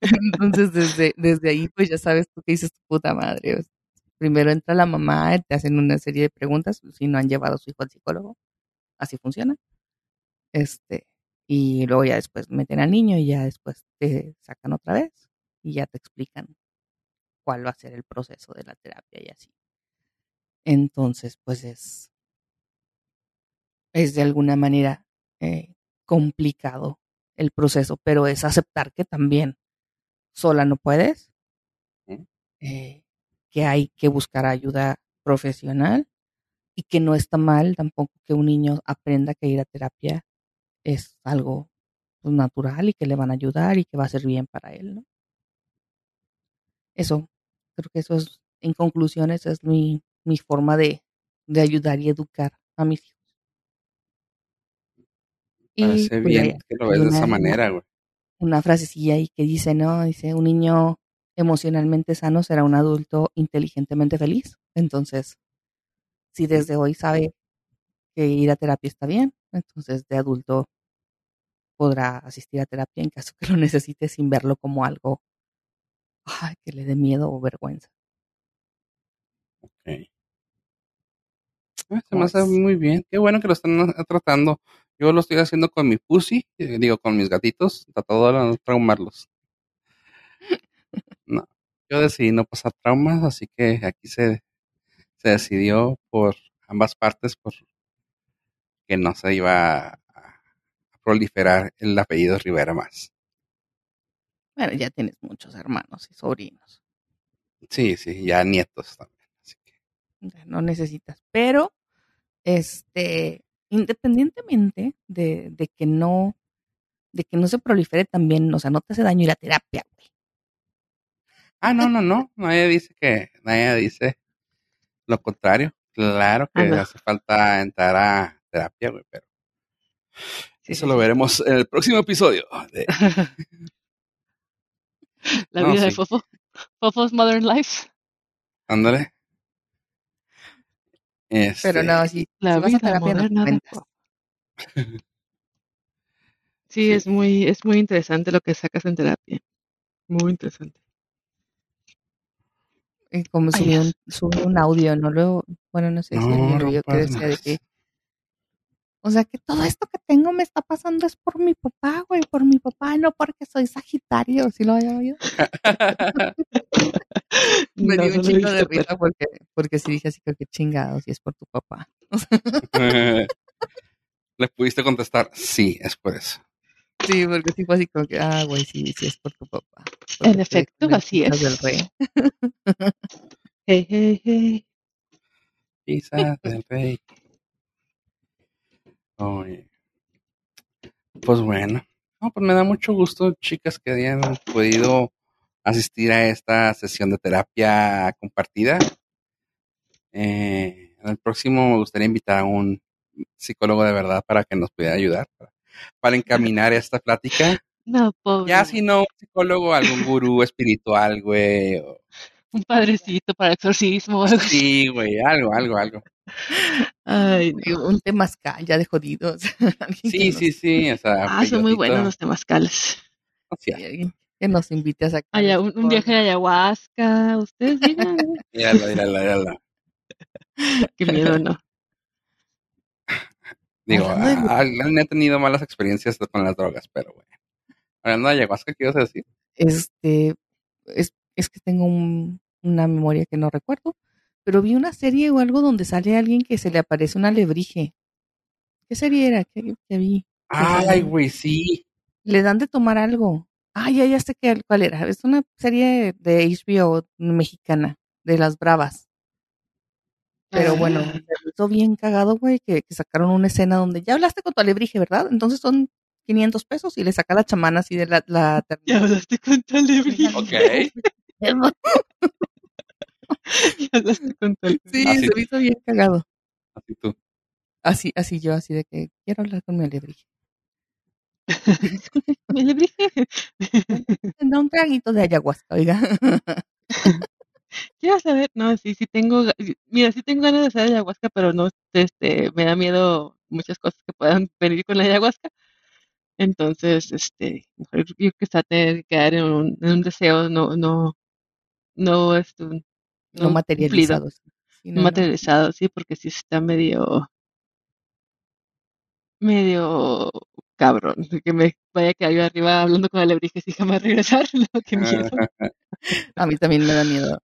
entonces desde, desde ahí, pues ya sabes tú que dices tu puta madre. Primero entra la mamá, te hacen una serie de preguntas, si no han llevado a su hijo al psicólogo, así funciona. Este, y luego ya después meten al niño y ya después te sacan otra vez y ya te explican cuál va a ser el proceso de la terapia y así. Entonces, pues es, es de alguna manera eh, complicado el proceso, pero es aceptar que también sola no puedes, eh, que hay que buscar ayuda profesional y que no está mal tampoco que un niño aprenda que ir a terapia es algo pues, natural y que le van a ayudar y que va a ser bien para él, ¿no? Eso, creo que eso es, en conclusiones, es mi, mi forma de, de ayudar y educar a mis hijos. Parece pues, bien que lo ves de esa manera, güey. una frasecilla ahí que dice, ¿no? Dice, un niño emocionalmente sano será un adulto inteligentemente feliz. Entonces, si desde hoy sabe que ir a terapia está bien, entonces de adulto podrá asistir a terapia en caso que lo necesite sin verlo como algo ay, que le dé miedo o vergüenza. Ok. Ah, Se me hace muy bien. Qué bueno que lo están ah, tratando. Yo lo estoy haciendo con mi pussy, eh, digo, con mis gatitos, tratando de no traumarlos. No, yo decidí no pasar traumas, así que aquí se, se decidió por ambas partes por que no se iba a, proliferar el apellido Rivera más. Bueno, ya tienes muchos hermanos y sobrinos. Sí, sí, ya nietos también. Así que, ya no necesitas. Pero, este, independientemente de, de que no, de que no se prolifere también, o sea, no te hace daño ir a terapia, güey. Ah, no, no, no. Nadie dice que, nadie dice lo contrario. Claro que no. hace falta entrar a terapia, güey, pero Sí, eso sí, lo veremos en el próximo episodio. de- La No, vida de sí. Fofo. Fofo's Modern Life. Ándale. Pero Este, no, si, La si vas a vida terapia, no te moderna de. Fofo. Sí, Sí. es muy, es muy interesante lo que sacas en terapia. Muy interesante. Y como subí un, subí un audio, no lo, bueno, no sé si No, vio, que decía de que, o sea, que todo esto que tengo me está pasando es por mi papá, güey, por mi papá, no porque soy Sagitario, ¿sí lo había oído? Me No, dio un chingo de risa porque, porque sí dije así que chingados, y es por tu papá. Le pudiste contestar, sí, es por eso. Sí, porque sí fue así como que, ah, güey, sí, sí es por tu papá. En efecto, así pizzas del es. rey. Hey, hey, hey. Pizza del rey. Oye. Pues bueno. No, pues me da mucho gusto, chicas, que hayan podido asistir a esta sesión de terapia compartida. Eh, en el próximo me gustaría invitar a un psicólogo de verdad para que nos pudiera ayudar, para, para encaminar esta plática. No, pobre. Ya si no un psicólogo, algún gurú espiritual, güey. o- Un padrecito para exorcismo. o algo. Sí, güey, algo, algo, algo. Ay, no. Un temazcal ya de jodidos. Sí, nos- sí, sí. O sea, Ah, son muy buenos los temazcales. no sea, sí, que nos invite a sacar. Un, viaje de ayahuasca. Ustedes digan. Mírala, mírala, mírala. Qué miedo, ¿no? Digo, Hablando de- ah, ah, he tenido malas experiencias con las drogas, pero bueno. Hablando de ayahuasca, ¿qué ibas a decir? Este, es, es que tengo un- una memoria que no recuerdo, pero vi una serie o algo donde sale alguien que se le aparece una alebrije. ¿Qué serie era? ¿Qué, qué vi? Ay, güey, sí. Le dan de tomar algo. Ah, ya, ya sé qué, cuál era. Es una serie de HBO mexicana, de las bravas. Pero bueno, se me hizo bien cagado, güey, que, que sacaron una escena donde ya hablaste con tu alebrije, ¿verdad? Entonces son 500 pesos y le saca la chamana así de la, la Ya hablaste con tu alebrije. Ok. Ya hablaste con tu alebrije. Sí, Así. se me hizo bien cagado. Así tú. Así, así yo, así de que quiero hablar con mi alebrije. Mi alebrije. Da un traguito de ayahuasca, oiga. Quiero saber, no, sí, sí tengo, mira, sí tengo ganas de hacer ayahuasca, pero no, este, me da miedo muchas cosas que puedan venir con la ayahuasca. Entonces, este, mejor yo que está tener que quedar en un, en un deseo, no, no, no, este, no. Sí, no no, no. materializado, sí, porque sí está medio, medio cabrón. Que me vaya que yo arriba hablando con alebrijes y jamás regresar. No, qué miedo. A mí también me da miedo.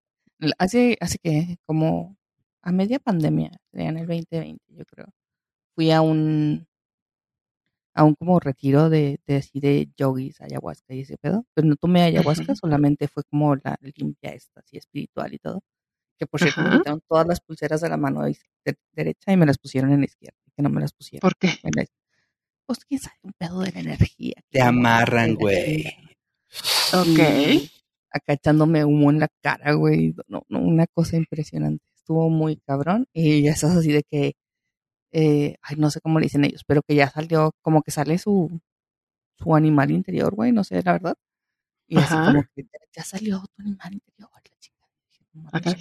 Hace, hace que como a media pandemia, en el 2020, yo creo, fui a un a un como retiro de, de así de yogis, ayahuasca y ese pedo. Pero no tomé ayahuasca, solamente fue como la limpia esta, así espiritual y todo. Que por cierto me Ajá. quitaron todas las pulseras de la mano de- derecha y me las pusieron en la izquierda, que no me las pusieron. ¿Por qué? Me las- pues quién sabe, un pedo de la energía. Te amarran, güey. Ok. Y acá echándome humo en la cara, güey. No, no, una cosa impresionante. Estuvo muy cabrón. Y ya estás así de que, eh, ay, no sé cómo le dicen ellos, pero que ya salió, como que sale su, su animal interior, güey, no sé, la verdad. Y así Ajá. como que ya, ya salió tu animal interior, la nada.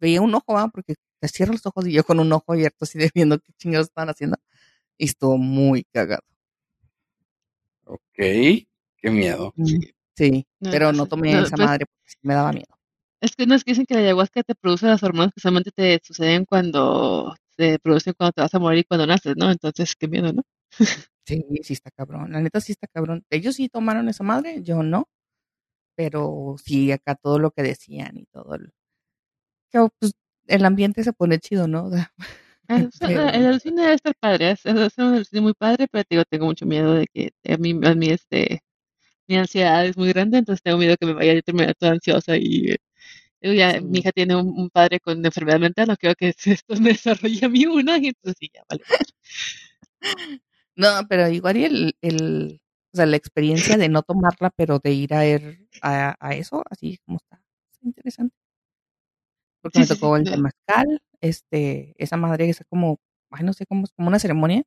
Veía un ojo, ¿va? porque te cierro los ojos y yo con un ojo abierto así de viendo qué chingados estaban haciendo. Y estuvo muy cagado. Ok. Qué miedo. Mm, Sí. Sí, No, pero no tomé no, esa pues, madre porque me daba miedo. es que no es que dicen que la ayahuasca te produce las hormonas que solamente te suceden cuando se producen cuando te vas a morir y cuando naces, ¿no? Entonces, qué miedo, ¿no? Sí, sí está cabrón. La neta sí está cabrón. Ellos sí tomaron esa madre, yo no. Pero sí, acá todo lo que decían y todo. El, que, pues, el ambiente se pone chido, ¿no? Sea, Ah, El alucine debe estar padre, es, es es un alucine muy padre, pero te digo, tengo mucho miedo de que a mí, a mí este, mi ansiedad es muy grande, entonces tengo miedo que me vaya a terminar toda ansiosa y eh, ya Sí. mi hija tiene un, un padre con enfermedad mental, no quiero que esto me desarrolle a mí una, y entonces sí, ya, vale. No, pero igual y el, el, o sea, la experiencia de no tomarla, pero de ir a, er- a, a eso, así como está, está interesante. Porque Sí, me tocó el no. temazcal, este, esa madre que es como, ay, no sé cómo, es como una ceremonia,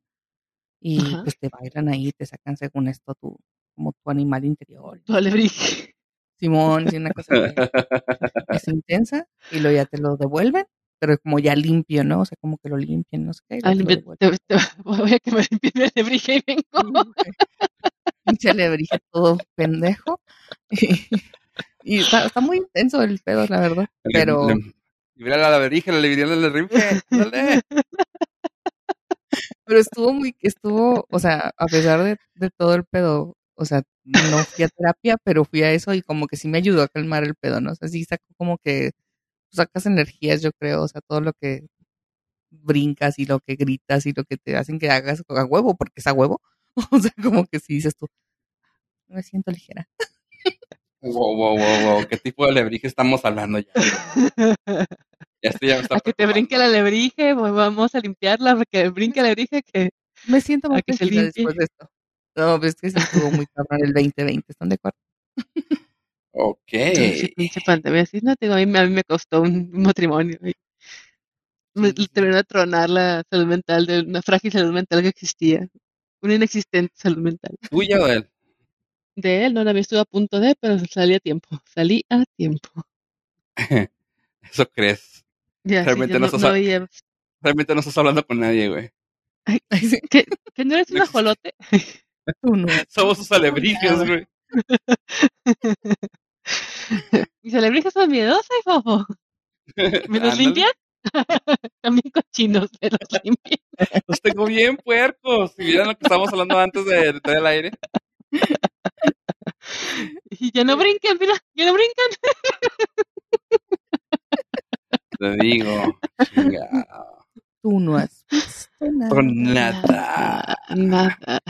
y Ajá. pues te bailan ahí, te sacan según esto tu, como tu animal interior. Tu alebrije. Simón, sí, una cosa que es intensa, y luego ya te lo devuelven, pero como ya limpio, ¿no? O sea, como que lo limpian, no sé qué, y Ah, luego te lo limpia- devuelven. te- voy a que me limpie mi alebrije y vengo. Pinche alebrije todo pendejo. Y, y está, está muy intenso el pedo, la verdad. Pero Mira la laberija, le diría la laberija. Dale. pero estuvo muy, estuvo, o sea, a pesar de, de todo el pedo, o sea, no fui a terapia, pero fui a eso y como que sí me ayudó a calmar el pedo, ¿no? O sea, sí sacó como que sacas energías, yo creo, o sea, todo lo que brincas y lo que gritas y lo que te hacen que hagas a huevo, porque es a huevo. O sea, como que si dices tú, me siento ligera. Wow, wow, wow, wow. ¿Qué tipo de alebrije estamos hablando ya? Ya estoy, ya me está a que te brinque alebrije, pues vamos a limpiarla, porque brinque el alebrije que Me siento más que se tranquila limpie. después de esto. No, pues es que sí estuvo muy cabrón el 2020, ¿están de acuerdo? Ok. Pinche pandemia. No, digo, a mí, me- a mí me costó un matrimonio. y Me terminó de tronar la salud mental de una frágil salud mental que existía. Una inexistente salud mental. ¿Tuya o de él? De él, no, la mía estuvo a punto de, pero salí a tiempo. Salí a tiempo. Eso crees. Ya, Realmente no no, estás. Realmente no estás hablando con nadie, güey. Ay, ¿Que, que no eres un ajolote? tú no. Somos sus alebrijes, güey. Mis alebrijes son miedosas, fofo. ¿Me los limpian? También cochinos, me los limpian. Los tengo bien puercos. Si vieran lo que estábamos hablando antes de, de estar al aire. Y ya no brincan, mira, ya no brincan. Te digo. Chingado. Tú no has visto nada. Nada. Nada.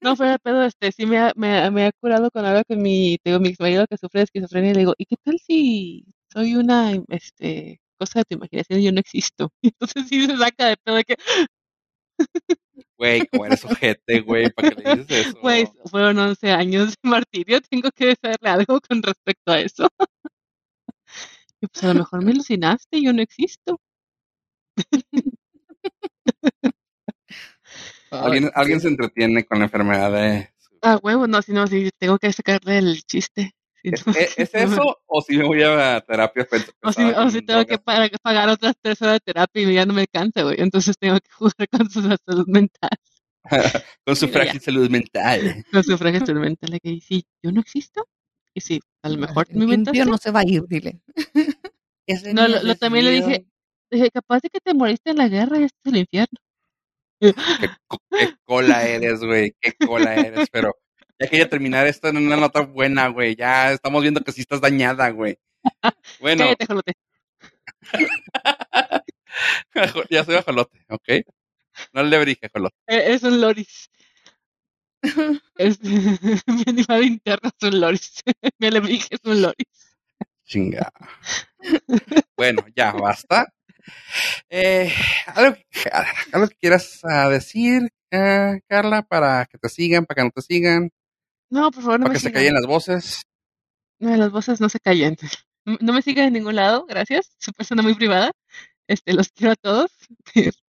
No, fuera de pedo, este, sí me ha, me, ha- me ha curado con algo con mi, tengo mi ex marido que sufre de esquizofrenia y le digo, ¿y qué tal si soy una, este, cosa de tu imaginación y yo no existo? Y entonces sí se saca de pedo de que, Güey, como eres ojete, güey, ¿para qué le dices eso? pues, fueron 11 años de martirio, tengo que saberle algo con respecto a eso. Y pues a lo mejor me alucinaste y yo no existo. Alguien, Ay, alguien sí. se entretiene con la enfermedad de... Ah, huevo, no, si no, si tengo que sacarle el chiste. Si ¿Es, no- es- es eso o si me voy a terapia pes- O si, o si tengo que drogas? pa- pagar otras tres horas de terapia y ya no me alcanza, güey. Entonces tengo que jugar con su salud mental, con su frágil salud mental. con su frágil salud mental. Que sí, yo no existo. Y sí, a lo mejor mi sí. no se va a ir, dile. No, lo, lo- también le dije, dije, capaz de que te moriste en la guerra y este es el infierno. Qué, co- qué cola eres, güey. Qué cola eres. Pero ya quería terminar esto en una nota buena, güey. Ya estamos viendo que sí estás dañada, güey. Bueno, ya soy ajolote, ¿ok? No le brije, ajolote. Eh, Es un loris. Mi animal interno es un loris. Mi alebrije es un loris. Chinga. Bueno, ya, basta. Eh, ¿algo, que- algo que quieras ah, decir, eh, Carla, para que te sigan, para que no te sigan, No, por favor, no para me que se callen las voces? No, las voces no se callen. No, me sigan en ningún lado, gracias. Su persona muy privada. Este, los quiero a todos.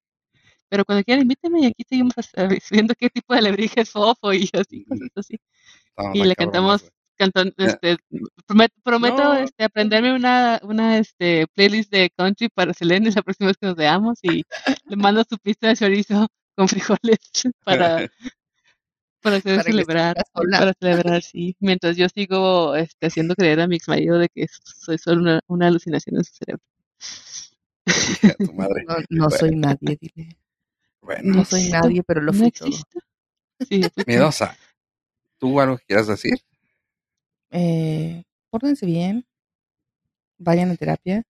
Pero cuando quieran, invítenme y aquí seguimos eh, viendo qué tipo de alebrije es fofo y así, cosas así. Y le cantamos. Canton, Ya. este, promet- prometo No. este, aprenderme una, una este, playlist de country para Selene la próxima vez que nos veamos y le mando su pista de chorizo con frijoles para, para hacer Para que celebrar, para celebrar, sí. Mientras yo sigo este, haciendo creer a mi ex marido de que soy solo una, una alucinación en su cerebro. Hija de tu madre. No, no soy nadie, dile. Bueno, No soy nadie, pero lo ¿No fui todo. Sí, miedosa. ¿Tú algo que quieras decir? Eh, pórtense bien. Vayan a terapia.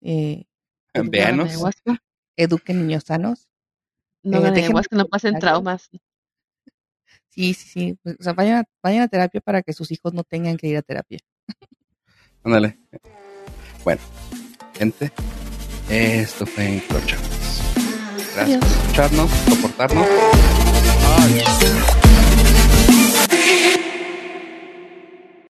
Eh, No Veanos. eduquen niños sanos. no Eh, déjenme ayahuasca, no pasen traumas. Sí, sí, sí. pues, O sea, vayan a, vayan a terapia para que sus hijos no tengan que ir a terapia. Ándale. Bueno, gente, esto fue Encrochados. Gracias Adiós. por escucharnos, soportarnos. Adiós.